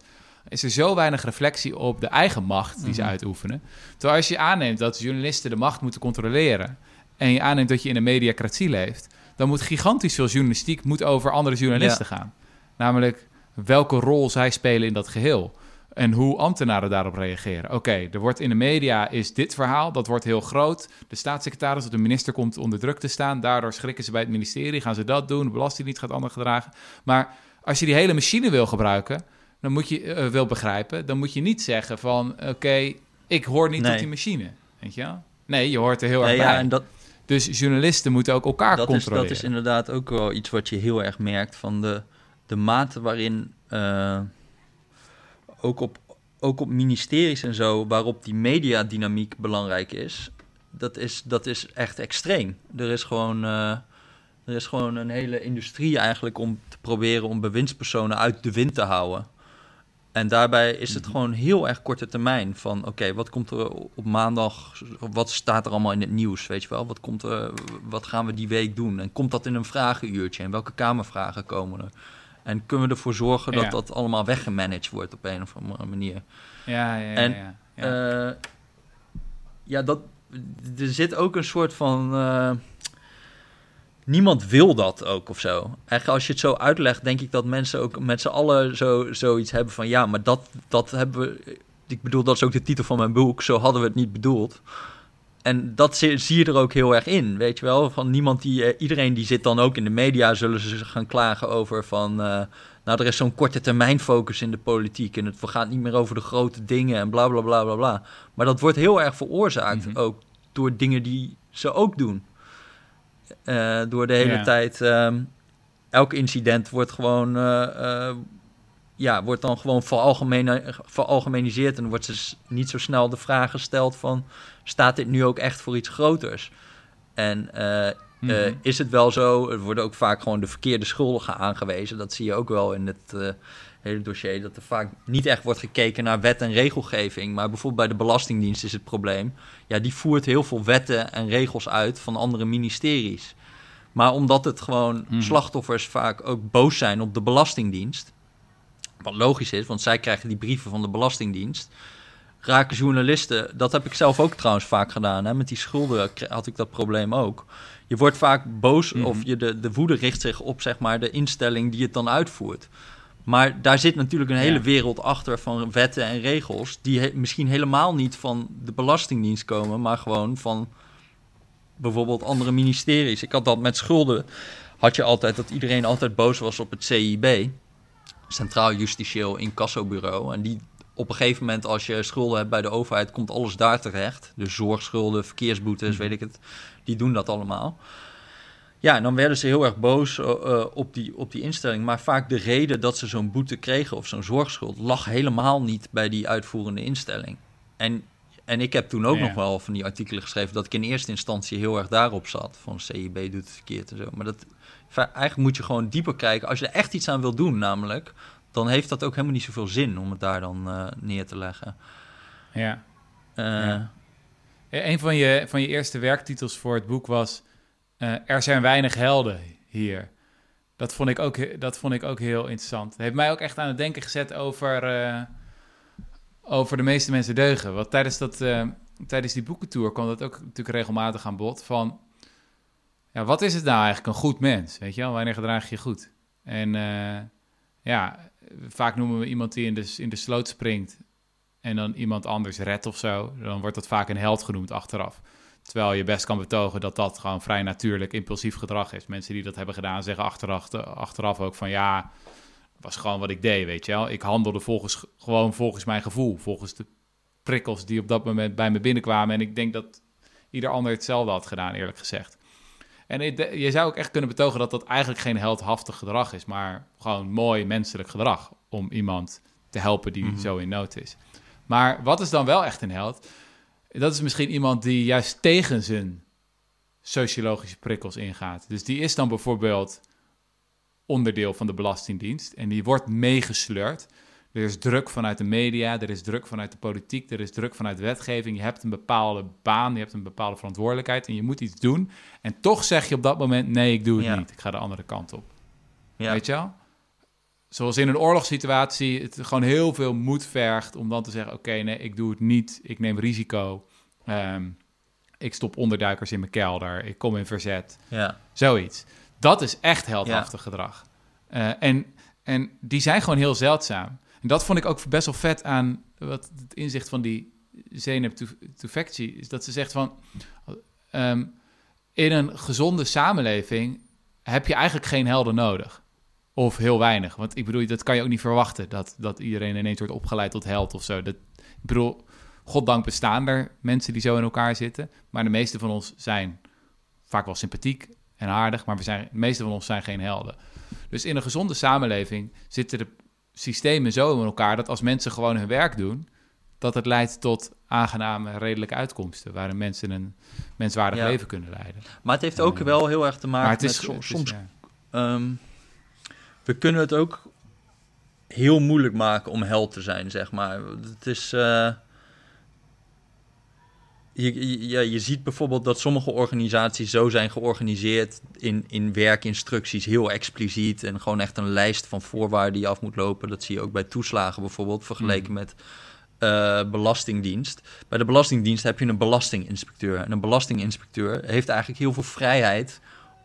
is er zo weinig reflectie op de eigen macht die ze Mhm. uitoefenen. Terwijl als je aanneemt dat journalisten de macht moeten controleren en je aanneemt dat je in een mediacratie leeft, dan moet gigantisch veel journalistiek moet over andere journalisten gaan. Namelijk welke rol zij spelen in dat geheel. En hoe ambtenaren daarop reageren. Oké, er wordt in de media is dit verhaal, dat wordt heel groot. De staatssecretaris of de minister komt onder druk te staan. Daardoor schrikken ze bij het ministerie, gaan ze dat doen. De belastingdienst gaat anders gedragen. Maar als je die hele machine wil gebruiken, dan moet je eh, wil begrijpen, dan moet je niet zeggen van oké, ik hoor niet Nee. tot die machine. Weet je wel? Nee, je hoort er heel erg bij. en dat, Dus journalisten moeten ook elkaar dat, is, controleren. dat is inderdaad ook wel iets wat je heel erg merkt van de, de mate waarin eh, ook, op, ook op ministeries en zo, waarop die mediadynamiek belangrijk is, dat is, dat is echt extreem. Er is gewoon. eh, er is gewoon een hele industrie eigenlijk om te proberen om bewindspersonen uit de wind te houden. En daarbij is het Mhm. gewoon heel erg korte termijn. Van oké, wat komt er op maandag? Wat staat er allemaal in het nieuws? Weet je wel? Wat, komt er, wat gaan we die week doen? En komt dat in een vragenuurtje? En welke kamervragen komen er? En kunnen we ervoor zorgen dat dat allemaal weggemanaged wordt op een of andere manier? Ja, ja, ja. En, ja, ja. Eh, ja, dat, er zit ook een soort van. eh, niemand wil dat ook of zo. Eigenlijk als je het zo uitlegt, denk ik dat mensen ook met z'n allen zo, zoiets hebben van... ja, maar dat, dat hebben we... Ik bedoel, dat is ook de titel van mijn boek. Zo hadden we het niet bedoeld. En dat zie, je er ook heel erg in, weet je wel. Van niemand die... eh, iedereen die zit dan ook in de media... zullen ze gaan klagen over van... eh, nou, er is zo'n korte termijn focus in de politiek... en het gaat niet meer over de grote dingen en bla, bla, bla, bla, bla. Maar dat wordt heel erg veroorzaakt Mhm. ook door dingen die ze ook doen. Eh, door de hele Ja. tijd. ehm, elk incident wordt gewoon. Ja, wordt dan gewoon veralgemeniseerd. En wordt dus niet zo snel de vraag gesteld: van staat dit nu ook echt voor iets groters? En eh, eh, Mhm. is het wel zo? Er worden ook vaak gewoon de verkeerde schuldigen aangewezen. Dat zie je ook wel in het eh, hele dossier. Dat er vaak niet echt wordt gekeken naar wet en regelgeving. Maar bijvoorbeeld bij de Belastingdienst is het probleem. Ja, die voert heel veel wetten en regels uit van andere ministeries. Maar omdat het gewoon Mhm. slachtoffers vaak ook boos zijn op de Belastingdienst. Wat logisch is, want zij krijgen die brieven van de Belastingdienst. Raken journalisten, dat heb ik zelf ook trouwens vaak gedaan. Hè? Met die schulden had ik dat probleem ook. Je wordt vaak boos Mhm. of je de, de woede richt zich op zeg maar, de instelling die het dan uitvoert. Maar daar zit natuurlijk een hele Ja. wereld achter van wetten en regels... die he- misschien helemaal niet van de Belastingdienst komen... maar gewoon van bijvoorbeeld andere ministeries. Ik had dat met schulden. Had je altijd dat iedereen altijd boos was op het CIB... Centraal Justitieel Incassobureau. En die op een gegeven moment, als je schulden hebt bij de overheid... komt alles daar terecht. Dus zorgschulden, verkeersboetes, Mhm. weet ik het. Die doen dat allemaal. Ja, en dan werden ze heel erg boos eh, eh, op, die, op die instelling. Maar vaak de reden dat ze zo'n boete kregen of zo'n zorgschuld... lag helemaal niet bij die uitvoerende instelling. En, en ik heb toen ook Ja. nog wel van die artikelen geschreven... dat ik in eerste instantie heel erg daarop zat. Van CIB doet het verkeerd en zo. Maar dat, eigenlijk moet je gewoon dieper kijken. Als je er echt iets aan wil doen namelijk... dan heeft dat ook helemaal niet zoveel zin om het daar dan eh, neer te leggen. Ja. Ja. Eh, Een van je, van je eerste werktitels voor het boek was... eh, er zijn weinig helden hier. Dat vond, ik ook, dat vond ik ook heel interessant. Het heeft mij ook echt aan het denken gezet over, over de meeste mensen deugen. Want tijdens, dat, tijdens die boekentour kwam dat ook natuurlijk regelmatig aan bod. Van, ja, wat is het nou eigenlijk een goed mens? Weet je wel, wanneer gedraag je goed? En eh, ja, vaak noemen we iemand die in de, in de sloot springt en dan iemand anders redt of zo, dan wordt dat vaak een held genoemd achteraf. Terwijl je best kan betogen dat dat gewoon vrij natuurlijk impulsief gedrag is. Mensen die dat hebben gedaan zeggen achteraf, achteraf ook van ja, was gewoon wat ik deed, weet je wel. Ik handelde volgens, gewoon volgens mijn gevoel, volgens de prikkels die op dat moment bij me binnenkwamen. En ik denk dat ieder ander hetzelfde had gedaan, eerlijk gezegd. En je zou ook echt kunnen betogen dat dat eigenlijk geen heldhaftig gedrag is, maar gewoon mooi menselijk gedrag om iemand te helpen die Mhm. zo in nood is. Maar wat is dan wel echt een held? Dat is misschien iemand die juist tegen zijn sociologische prikkels ingaat. Dus die is dan bijvoorbeeld onderdeel van de Belastingdienst en die wordt meegesleurd. Er is druk vanuit de media, er is druk vanuit de politiek, er is druk vanuit wetgeving. Je hebt een bepaalde baan, je hebt een bepaalde verantwoordelijkheid en je moet iets doen. En toch zeg je op dat moment: nee, ik doe het Ja. niet. Ik ga de andere kant op. ja. Weet je wel? Zoals in een oorlogssituatie het gewoon heel veel moed vergt om dan te zeggen: oké, nee, ik doe het niet. Ik neem risico. Ehm, ik stop onderduikers in mijn kelder. Ik kom in verzet. ja. Zoiets. Dat is echt heldhaftig gedrag. Eh, en, en die zijn gewoon heel zeldzaam. En dat vond ik ook best wel vet aan wat het inzicht van die Zeynep Tufekci is dat ze zegt van ehm, in een gezonde samenleving heb je eigenlijk geen helden nodig. Of heel weinig. Want ik bedoel, dat kan je ook niet verwachten. Dat, dat iedereen ineens wordt opgeleid tot held of zo. Dat, ik bedoel, goddank bestaan er mensen die zo in elkaar zitten. Maar de meeste van ons zijn vaak wel sympathiek en aardig. Maar we zijn, de meeste van ons zijn geen helden. Dus in een gezonde samenleving zitten de systemen zo in elkaar... dat als mensen gewoon hun werk doen... dat het leidt tot aangename, redelijke uitkomsten... waarin mensen een menswaardig Ja. leven kunnen leiden. Maar het heeft ook Eh, wel heel erg te maken het is met is, soms ja. Ehm, we kunnen het ook heel moeilijk maken om held te zijn, zeg maar. Het is. eh, je, je, ja, je ziet bijvoorbeeld dat sommige organisaties zo zijn georganiseerd in, in werkinstructies, heel expliciet. En gewoon echt een lijst van voorwaarden die je af moet lopen. Dat zie je ook bij toeslagen bijvoorbeeld, vergeleken met eh, Belastingdienst. Bij de Belastingdienst heb je een belastinginspecteur. En een belastinginspecteur heeft eigenlijk heel veel vrijheid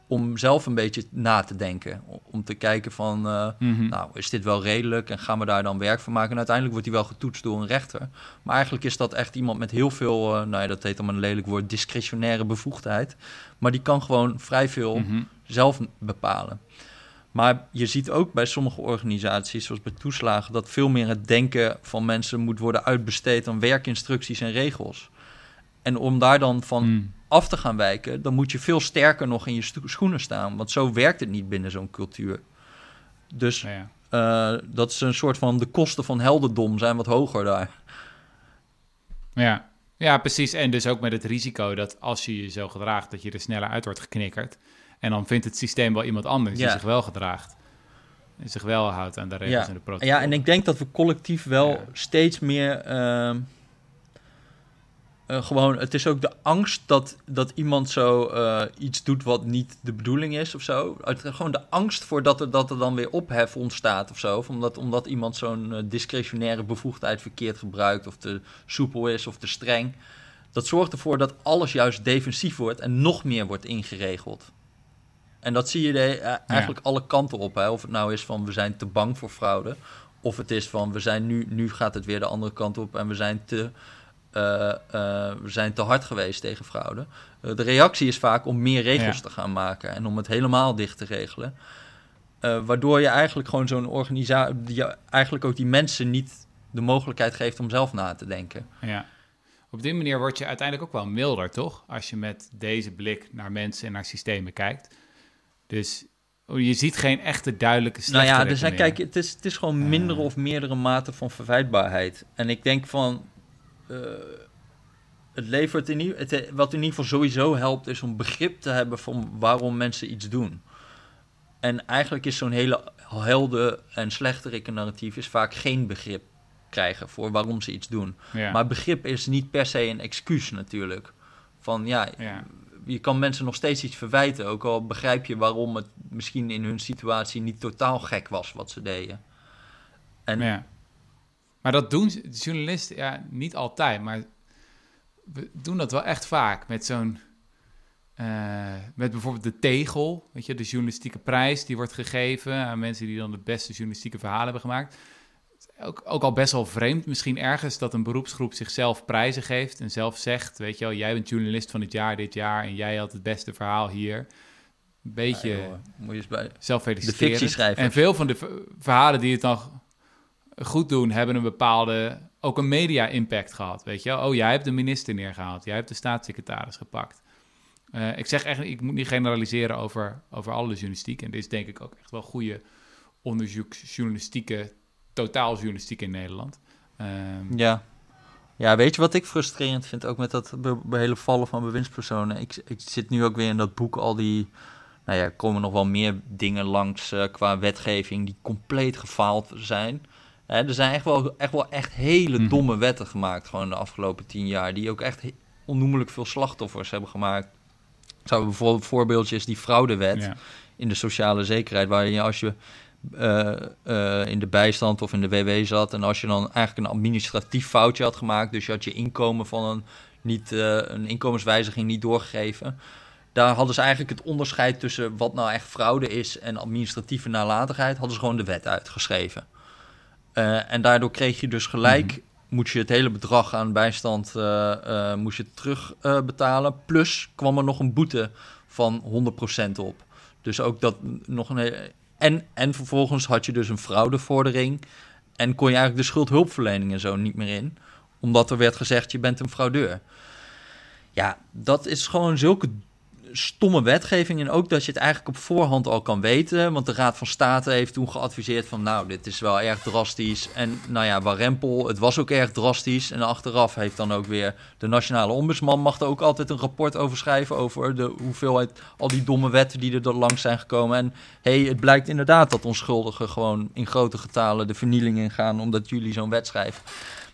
om zelf een beetje na te denken. Om te kijken van, uh, nou, is dit wel redelijk en gaan we daar dan werk van maken? En uiteindelijk wordt hij wel getoetst door een rechter. Maar eigenlijk is dat echt iemand met heel veel, uh, nou ja, dat heet dan een lelijk woord, discretionaire bevoegdheid. Maar die kan gewoon vrij veel mhm. zelf bepalen. Maar je ziet ook bij sommige organisaties, zoals bij toeslagen, dat veel meer het denken van mensen moet worden uitbesteed aan werkinstructies en regels. En om daar dan van hmm. af te gaan wijken, dan moet je veel sterker nog in je schoenen staan. Want zo werkt het niet binnen zo'n cultuur. Dus ja. uh, dat is een soort van de kosten van heldendom zijn wat hoger daar. Ja. ja, precies. En dus ook met het risico dat als je je zo gedraagt, dat je er sneller uit wordt geknikkerd. En dan vindt het systeem wel iemand anders die zich wel gedraagt. En zich wel houdt aan de regels en de protocollen. Ja, en ik denk dat we collectief wel steeds meer... Ehm, uh, gewoon, het is ook de angst dat, dat iemand zo uh, iets doet wat niet de bedoeling is of zo. Gewoon de angst voor dat er, dat er dan weer ophef ontstaat of zo. Of omdat, omdat iemand zo'n uh, discretionaire bevoegdheid verkeerd gebruikt of te soepel is of te streng. Dat zorgt ervoor dat alles juist defensief wordt en nog meer wordt ingeregeld. En dat zie je de, eigenlijk alle kanten op. Hè? Of het nou is van we zijn te bang voor fraude. Of het is van we zijn nu, nu gaat het weer de andere kant op en we zijn te we zijn te hard geweest tegen fraude. Uh, de reactie is vaak om meer regels te gaan maken en om het helemaal dicht te regelen. waardoor je eigenlijk gewoon zo'n organisatie, eigenlijk ook die mensen niet de mogelijkheid geeft om zelf na te denken. Ja. Op die manier word je uiteindelijk ook wel milder, toch? Als je met deze blik naar mensen en naar systemen kijkt. Dus oh, je ziet geen echte duidelijke Nou ja, dus kijk, het is, het is gewoon mindere of meerdere mate van verwijtbaarheid. En ik denk van, het levert in ieder, het, wat in ieder geval sowieso helpt, is om begrip te hebben van waarom mensen iets doen. En eigenlijk is zo'n hele helde en slechterik narratief is vaak geen begrip krijgen voor waarom ze iets doen. Maar begrip is niet per se een excuus natuurlijk. Van ja, ja, je kan mensen nog steeds iets verwijten, ook al begrijp je waarom het misschien in hun situatie niet totaal gek was wat ze deden. En ja. Maar dat doen journalisten, ja, niet altijd, maar we doen dat wel echt vaak met zo'n. Uh, met bijvoorbeeld de tegel, weet je, de journalistieke prijs die wordt gegeven aan mensen die dan de beste journalistieke verhalen hebben gemaakt. Ook, ook al best wel vreemd, misschien ergens dat een beroepsgroep zichzelf prijzen geeft en zelf zegt, weet je wel, jij bent journalist van het jaar dit jaar en jij had het beste verhaal hier. Een beetje ja, moet je bij zelf feliciteren. En veel van de verhalen die het dan goed doen, hebben een bepaalde, ook een media-impact gehad. Weet je, oh, jij hebt de minister neergehaald, jij hebt de staatssecretaris gepakt. Uh, ik zeg echt, ik moet niet generaliseren over, over alle journalistiek. En dit is denk ik ook echt wel goede onderzoeksjournalistieke, totaaljournalistiek in Nederland. Um, ja. Ja, weet je wat ik frustrerend vind, ook met dat hele vallen van bewindspersonen? Ik, ik zit nu ook weer in dat boek al die, nou ja, komen nog wel meer dingen langs uh, qua wetgeving die compleet gefaald zijn er zijn echt wel, echt wel echt hele mhm. domme wetten gemaakt gewoon de afgelopen tien jaar. Die ook echt onnoemelijk veel slachtoffers hebben gemaakt. Zou bijvoorbeeld voorbeeldje is die fraudewet in de sociale zekerheid. Waar je als je uh, uh, in de bijstand of in de WW zat. En als je dan eigenlijk een administratief foutje had gemaakt. Dus je had je inkomen van een, niet, uh, een inkomenswijziging niet doorgegeven. Daar hadden ze eigenlijk het onderscheid tussen wat nou echt fraude is en administratieve nalatigheid. Hadden ze gewoon de wet uitgeschreven. Uh, en daardoor kreeg je dus gelijk, mm moet je het hele bedrag aan bijstand uh, uh, moest je terugbetalen. Plus kwam er nog een boete van 100% op. Dus ook dat nog een en, en vervolgens had je dus een fraudevordering. En kon je eigenlijk de schuldhulpverlening en zo niet meer in. Omdat er werd gezegd, je bent een fraudeur. Ja, dat is gewoon zulke stomme wetgeving. En ook dat je het eigenlijk op voorhand al kan weten. Want de Raad van State heeft toen geadviseerd van... nou, dit is wel erg drastisch. En nou ja, Warempel, het was ook erg drastisch. En achteraf heeft dan ook weer de Nationale Ombudsman... mag er ook altijd een rapport over schrijven... over de hoeveelheid, al die domme wetten die er langs zijn gekomen. En hey, het blijkt inderdaad dat onschuldigen gewoon in grote getalen... de vernieling ingaan omdat jullie zo'n wet schrijven.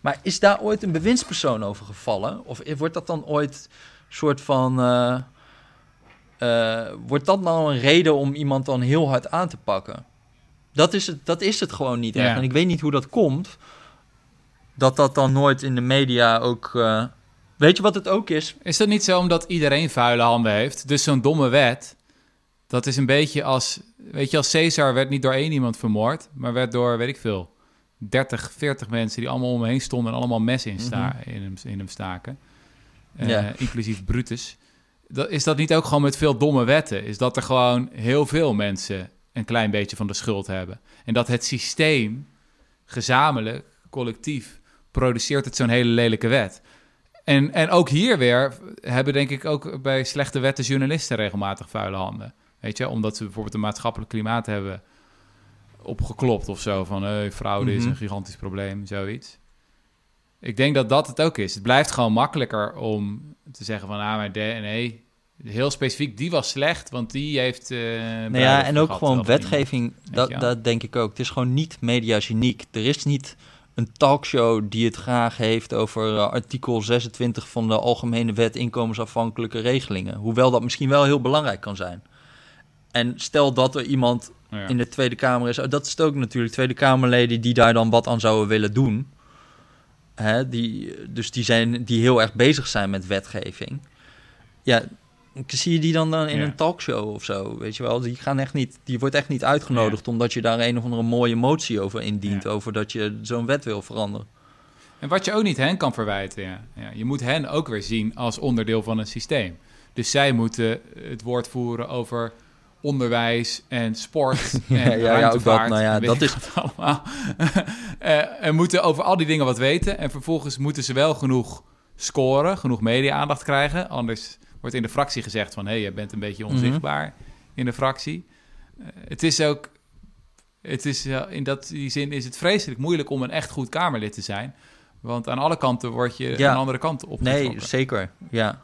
Maar is daar ooit een bewindspersoon over gevallen? Of wordt dat dan ooit soort van... Uh, uh, wordt dat nou een reden om iemand dan heel hard aan te pakken? Dat is het, dat is het gewoon niet echt. En ik weet niet hoe dat komt. Dat dat dan nooit in de media ook... Uh... Weet je wat het ook is? Is dat niet zo omdat iedereen vuile handen heeft? Dus zo'n domme wet... dat is een beetje als, weet je, als Caesar werd niet door één iemand vermoord, maar werd door, weet ik veel, 30, 40 mensen die allemaal om hem heen stonden en allemaal messen in, sta, in, hem, in hem staken. Eh, Ja. Inclusief Brutus. Is dat niet ook gewoon met veel domme wetten? Is dat er gewoon heel veel mensen een klein beetje van de schuld hebben? En dat het systeem gezamenlijk, collectief, produceert het zo'n hele lelijke wet. En, en ook hier weer hebben denk ik ook bij slechte wetten journalisten regelmatig vuile handen. Weet je, omdat ze bijvoorbeeld een maatschappelijk klimaat hebben opgeklopt of zo. Van hey, fraude is Mhm. een gigantisch probleem, zoiets. Ik denk dat dat het ook is. Het blijft gewoon makkelijker om te zeggen van... ah, maar de, nee, heel specifiek, die was slecht, want die heeft... eh Nou ja, en ook gehad gewoon wetgeving, dat, dat denk ik ook. Het is gewoon niet mediageniek. Er is niet een talkshow die het graag heeft over eh, artikel 26 van de Algemene Wet inkomensafhankelijke regelingen. Hoewel dat misschien wel heel belangrijk kan zijn. En stel dat er iemand Ja. in de Tweede Kamer is, oh, dat is het ook natuurlijk, Tweede Kamerleden die daar dan wat aan zouden willen doen. Hè, die, dus die, zijn, die heel erg bezig zijn met wetgeving. Ja, zie je die dan, dan in Ja. een talkshow of zo, weet je wel? Die, gaan echt niet, die wordt echt niet uitgenodigd omdat je daar een of andere mooie motie over indient, Ja. over dat je zo'n wet wil veranderen. En wat je ook niet hen kan verwijten, ja. Je moet hen ook weer zien als onderdeel van een systeem. Dus zij moeten het woord voeren over onderwijs en sport [LAUGHS] en Ja, ja, ja, ook dat, nou ja, dat is- wat allemaal. [LAUGHS] Eh, en moeten over al die dingen wat weten. En vervolgens moeten ze wel genoeg scoren, genoeg media-aandacht krijgen. Anders wordt in de fractie gezegd van... hé, hey, je bent een beetje Mhm. onzichtbaar in de fractie. Eh, het is ook... Het is, eh, in dat, die zin is het vreselijk moeilijk om een echt goed Kamerlid te zijn. Want aan alle kanten word je Ja. een andere kant op. Nee, zeker. Ja.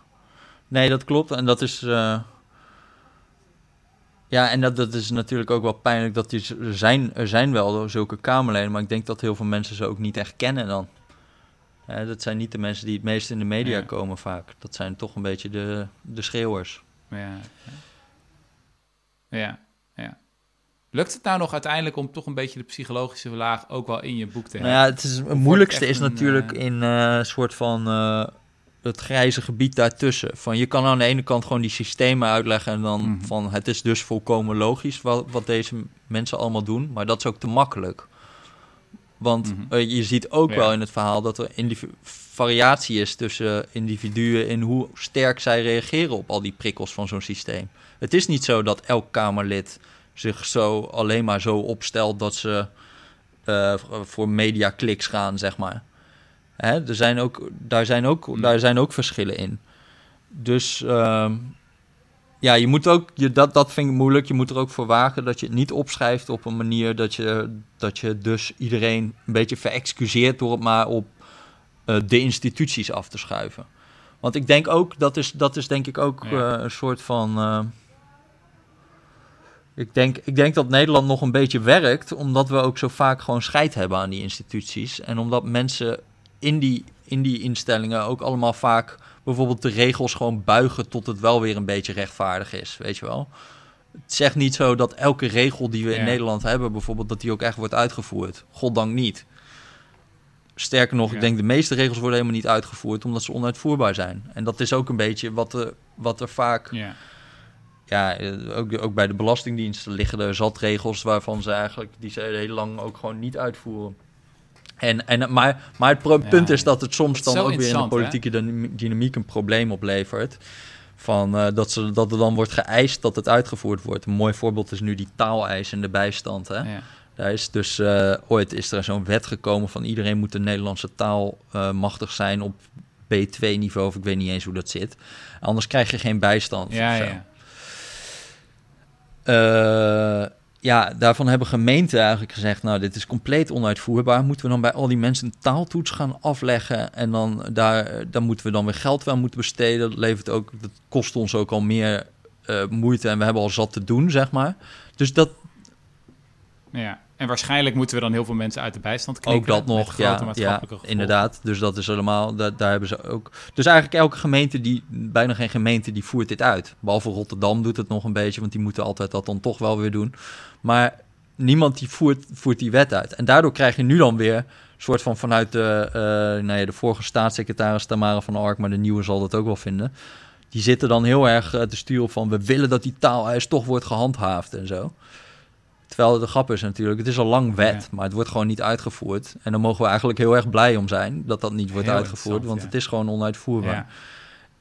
Nee, dat klopt. En dat is. eh, Ja, en dat, dat is natuurlijk ook wel pijnlijk dat die, er, zijn, er zijn wel zulke Kamerleden, maar ik denk dat heel veel mensen ze ook niet echt kennen dan. Hè, dat zijn niet de mensen die het meest in de media Ja. komen vaak. Dat zijn toch een beetje de, de schreeuwers. Ja, ja. ja, ja. Lukt het nou nog uiteindelijk om toch een beetje de psychologische laag ook wel in je boek te Nou hebben? ja, het, is, het moeilijkste is natuurlijk eh, in eh, een soort van eh, het grijze gebied daartussen. Van je kan aan de ene kant gewoon die systemen uitleggen en dan Mhm. van het is dus volkomen logisch wat, wat deze mensen allemaal doen, maar dat is ook te makkelijk. Want Mhm. eh, je ziet ook Ja. wel in het verhaal dat er variatie is tussen individuen in hoe sterk zij reageren op al die prikkels van zo'n systeem. Het is niet zo dat elk Kamerlid zich zo alleen maar zo opstelt dat ze eh, voor mediakliks gaan, zeg maar. Hè, er zijn ook, daar, zijn ook, Hmm. daar zijn ook verschillen in. Dus ehm, ja, je moet ook, je, dat, dat vind ik moeilijk. Je moet er ook voor wagen dat je het niet opschrijft op een manier dat je, dat je dus iedereen een beetje verexcuseert door het maar op eh, de instituties af te schuiven. Want ik denk ook, dat is, dat is denk ik ook Ja. eh, een soort van. eh, ik denk, ik denk dat Nederland nog een beetje werkt, omdat we ook zo vaak gewoon scheid hebben aan die instituties. En omdat mensen in die, in die instellingen ook allemaal vaak bijvoorbeeld de regels gewoon buigen tot het wel weer een beetje rechtvaardig is, weet je wel. Het zegt niet zo dat elke regel die we in Ja. Nederland hebben, bijvoorbeeld, dat die ook echt wordt uitgevoerd. Goddank niet. Sterker nog, Ja. ik denk de meeste regels worden helemaal niet uitgevoerd omdat ze onuitvoerbaar zijn. En dat is ook een beetje wat er, wat er vaak Ja. ja, eh, ook, ook bij de Belastingdienst liggen er zat regels waarvan ze eigenlijk die ze heel lang ook gewoon niet uitvoeren. En, en, maar, maar het Ja, punt is dat het soms dan ook weer in de hè? politieke dynam- dynamiek een probleem oplevert. Van, eh, dat, ze, dat er dan wordt geëist dat het uitgevoerd wordt. Een mooi voorbeeld is nu die taaleis in de bijstand. Hè? Ja. Daar is dus eh, ooit is er zo'n wet gekomen van iedereen moet de Nederlandse taal eh, machtig zijn op B2-niveau. Of ik weet niet eens hoe dat zit. Anders krijg je geen bijstand. Ja, ja. Ja, daarvan hebben gemeenten eigenlijk gezegd... nou, dit is compleet onuitvoerbaar. Moeten we dan bij al die mensen een taaltoets gaan afleggen... en dan, daar, daar moeten we dan weer geld aan moeten besteden. Dat, levert ook, dat kost ons ook al meer eh, moeite... en we hebben al zat te doen, zeg maar. Dus dat, ja. En waarschijnlijk moeten we dan heel veel mensen uit de bijstand ook knikkeren. dat nog, ja, inderdaad. Dus dat is helemaal, daar, daar hebben ze ook... Dus eigenlijk elke gemeente, die, bijna geen gemeente, die voert dit uit. Behalve Rotterdam doet het nog een beetje, want die moeten altijd dat dan toch wel weer doen. Maar niemand die voert, voert die wet uit. En daardoor krijg je nu dan weer een soort van vanuit de, eh nou ja, de vorige staatssecretaris Tamara van Ark, maar de nieuwe zal dat ook wel vinden. die zitten dan heel erg eh, te sturen van... we willen dat die taaleis toch wordt gehandhaafd en zo. Terwijl de grap is natuurlijk, het is al lang wet, Ja. maar het wordt gewoon niet uitgevoerd. En dan mogen we eigenlijk heel erg blij om zijn dat dat niet wordt Heel uitgevoerd, want het is gewoon onuitvoerbaar. Ja.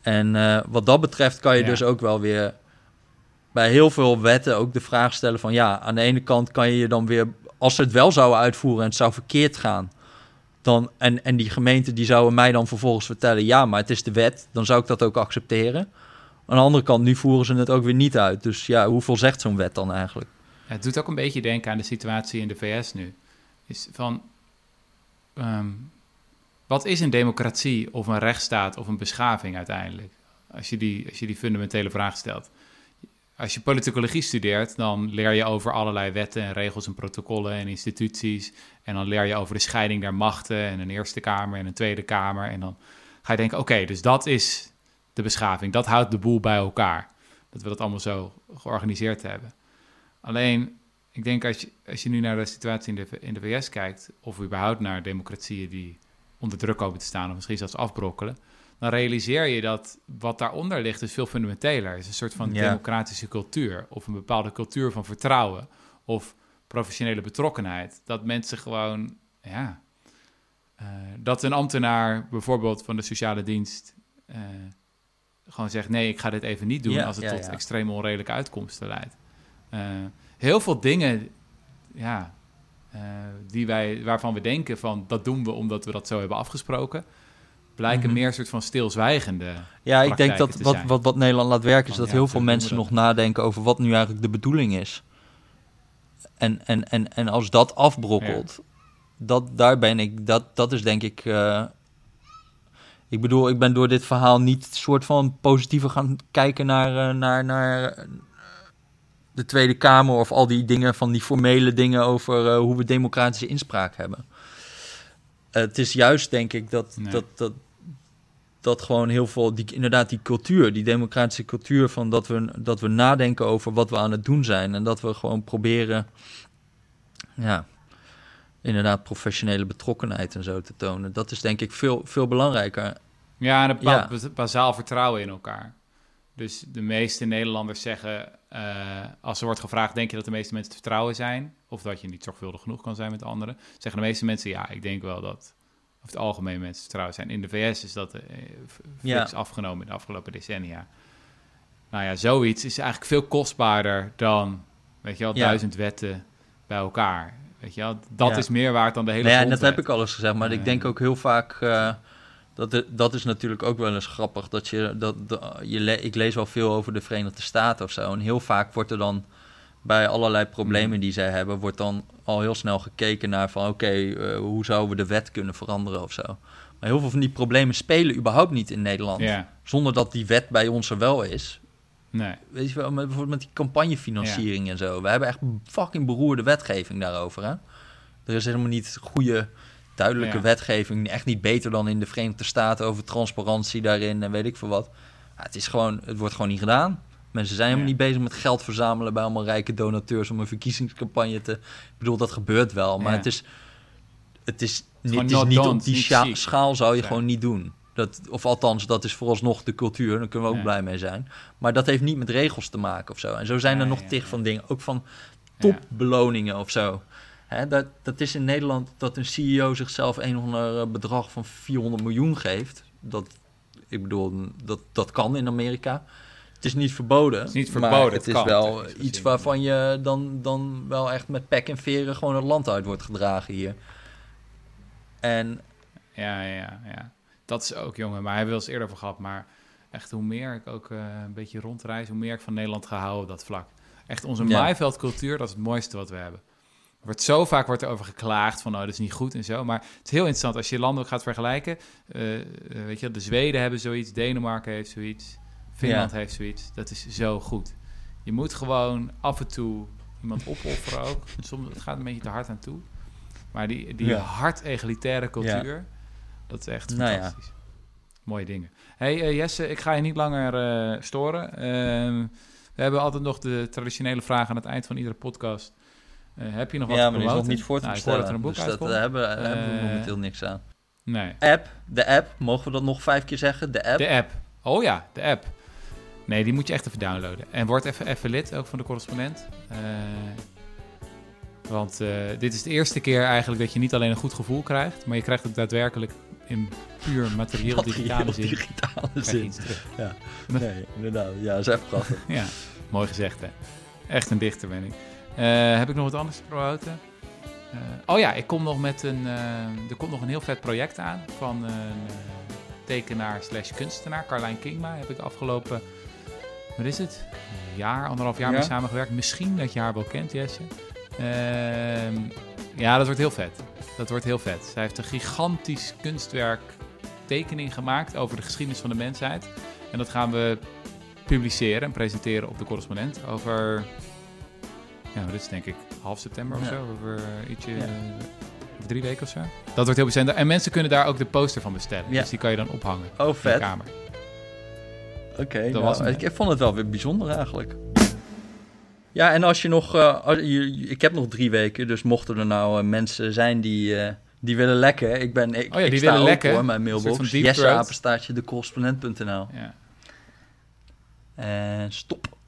En eh, wat dat betreft kan je dus ook wel weer bij heel veel wetten ook de vraag stellen van ja, aan de ene kant kan je je dan weer, als ze het wel zouden uitvoeren en het zou verkeerd gaan, dan, en, en die gemeente die zouden mij dan vervolgens vertellen ja, maar het is de wet, dan zou ik dat ook accepteren. Aan de andere kant, nu voeren ze het ook weer niet uit. Dus ja, hoeveel zegt zo'n wet dan eigenlijk? Het doet ook een beetje denken aan de situatie in de VS nu. Is van, ehm, wat is een democratie of een rechtsstaat of een beschaving uiteindelijk? Als je die, als je die fundamentele vraag stelt. Als je politicologie studeert, dan leer je over allerlei wetten en regels en protocollen en instituties. En dan leer je over de scheiding der machten en een Eerste Kamer en een Tweede Kamer. En dan ga je denken, oké, dus dat is de beschaving. Dat houdt de boel bij elkaar. Dat we dat allemaal zo georganiseerd hebben. Alleen, ik denk als je, als je nu naar de situatie in de, in de VS kijkt, of überhaupt naar democratieën die onder druk komen te staan, of misschien zelfs afbrokkelen, dan realiseer je dat wat daaronder ligt is veel fundamenteler. Het is een soort van Ja. democratische cultuur, of een bepaalde cultuur van vertrouwen, of professionele betrokkenheid. Dat mensen gewoon, ja, eh, dat een ambtenaar bijvoorbeeld van de sociale dienst eh, gewoon zegt: nee, ik ga dit even niet doen Ja, als het ja, tot extreem onredelijke uitkomsten leidt. Eh, heel veel dingen, ja, eh, die wij, waarvan we denken van dat doen we omdat we dat zo hebben afgesproken, blijken Mhm. meer een soort van stilzwijgende. Ja, ik denk dat wat, wat, wat Nederland laat werken is dat ja, heel veel mensen nog nadenken over wat nu eigenlijk de bedoeling is. En, en, en, en als dat afbrokkelt, dat, daar ben ik, dat, dat is denk ik. eh, ik bedoel, ik ben door dit verhaal niet soort van positiever gaan kijken naar, naar, naar de Tweede Kamer of al die dingen van die formele dingen over eh, hoe we democratische inspraak hebben. Eh, het is juist, denk ik, dat, Nee. dat, dat, dat gewoon heel veel, die, inderdaad, die cultuur, die democratische cultuur van dat we, dat we nadenken over wat we aan het doen zijn en dat we gewoon proberen, ja, inderdaad, professionele betrokkenheid en zo te tonen. Dat is denk ik veel, veel belangrijker. Ja, en een Ja. bepaald bas- bazaal vertrouwen in elkaar. Dus de meeste Nederlanders zeggen, eh, als er wordt gevraagd, denk je dat de meeste mensen te vertrouwen zijn? Of dat je niet zorgvuldig genoeg kan zijn met anderen? Zeggen de meeste mensen, ja, ik denk wel dat over het algemeen mensen te vertrouwen zijn. In de VS is dat flinks afgenomen in de afgelopen decennia. Nou ja, zoiets is eigenlijk veel kostbaarder dan, weet je wel, Ja. duizend wetten bij elkaar. Weet je wel, dat Ja. is meer waard dan de hele Nou ja, en dat heb ik al eens gezegd, maar ik Eh. denk ook heel vaak. Dat, het- dat is natuurlijk ook wel eens grappig. Dat je, dat, dat- je le- ik lees wel veel over de Verenigde Staten of zo. En heel vaak wordt er dan bij allerlei problemen Mm. die zij hebben, wordt dan al heel snel gekeken naar van oké, eh, hoe zouden we de wet kunnen veranderen of zo. Maar heel veel van die problemen spelen überhaupt niet in Nederland. Zonder dat die wet bij ons er wel is. nee. Weet je wel, met, bijvoorbeeld met die campagnefinanciering en zo. We hebben echt fucking beroerde wetgeving daarover. Hè? Er is helemaal niet goede, duidelijke Ja. wetgeving. Echt niet beter dan in de Verenigde Staten over transparantie daarin en weet ik veel wat. Ja, het, is gewoon, het wordt gewoon niet gedaan. Mensen zijn helemaal niet bezig met geld verzamelen bij allemaal rijke donateurs om een verkiezingscampagne te. Ik bedoel, dat gebeurt wel, maar het is. Het is, het is niet op die scha- schaal zou je gewoon niet doen. Dat, of althans, dat is vooralsnog de cultuur. Daar kunnen we ook Ja. blij mee zijn. Maar dat heeft niet met regels te maken of zo. En zo zijn Ja, er nog ja, tig van dingen. Ook van topbeloningen of zo. Hè, dat, dat is in Nederland dat een CEO zichzelf een eh, bedrag van 400 miljoen geeft. Dat, ik bedoel, dat, dat kan in Amerika. Het is niet verboden. Het is niet maar verboden, het het is wel iets waarvan je dan, dan wel echt met pek en veren gewoon het land uit wordt gedragen hier. En Ja, ja, ja. Dat is ook, jongen. Maar hij wel eens eerder over gehad. Maar echt, hoe meer ik ook eh, een beetje rondreis, hoe meer ik van Nederland ga houden op dat vlak. Echt, onze Ja. maaiveldcultuur, dat is het mooiste wat we hebben. Wordt zo vaak wordt er over geklaagd van, oh, dat is niet goed en zo. Maar het is heel interessant als je landen ook gaat vergelijken. eh, eh, weet je, de Zweden hebben zoiets, Denemarken heeft zoiets, Finland heeft zoiets. Dat is zo goed. Je moet gewoon af en toe iemand opofferen ook. [LAUGHS] Soms het gaat een beetje te hard aan toe. Maar die, die Ja. hard egalitaire cultuur, dat is echt Nou fantastisch. Mooie dingen. hey, eh, Jesse, ik ga je niet langer storen. Ehm, we hebben altijd nog de traditionele vraag aan het eind van iedere podcast. Eh, heb je nog wat ja, maar die is nog niet voor te Nou, dat er een boek dus dat uitkomt. hebben, daar hebben we Eh, momenteel niks aan. Nee. App, de app, mogen we dat nog vijf keer zeggen? De app. De app. Oh ja, de app. Nee, die moet je echt even downloaden. En word even, even lid, ook van de correspondent. Uh, want uh, dit is de eerste keer eigenlijk dat je niet alleen een goed gevoel krijgt, maar je krijgt ook daadwerkelijk in puur materieel digitale zin. digitale zin. Ja, nee, inderdaad. Ja, dat is echt prachtig. [LAUGHS] ja, mooi gezegd hè. Echt een dichter ben ik. Uh, heb ik nog wat anders te promoten? Uh, oh ja, ik kom nog met een. er komt nog een heel vet project aan van een tekenaar slash kunstenaar, Carlijn Kingma. Heb ik afgelopen, wat is het? Een jaar, anderhalf jaar ja. mee samengewerkt. Misschien dat je haar wel kent, Jesse. Uh, ja, dat wordt heel vet. Dat wordt heel vet. Zij heeft een gigantisch kunstwerk tekening gemaakt over de geschiedenis van de mensheid. En dat gaan we publiceren en presenteren op de correspondent over, ja, dit is denk ik half september of zo, over ietsje, ja. over drie weken of zo. Dat wordt heel bijzonder. En mensen kunnen daar ook de poster van bestellen. Ja. Dus die kan je dan ophangen oh, vet. in de kamer. Oké, okay, nou, ik, vond het wel weer bijzonder eigenlijk. Ja, en als je nog... Uh, ik heb nog drie weken, dus mochten er nou uh, mensen zijn die, uh, die willen lekken. Ik ben... Ik, oh ja, die willen sta lekken. Hoor, mijn mailbox. Jesse apenstaartje decorrespondent.nl Ja. En stop.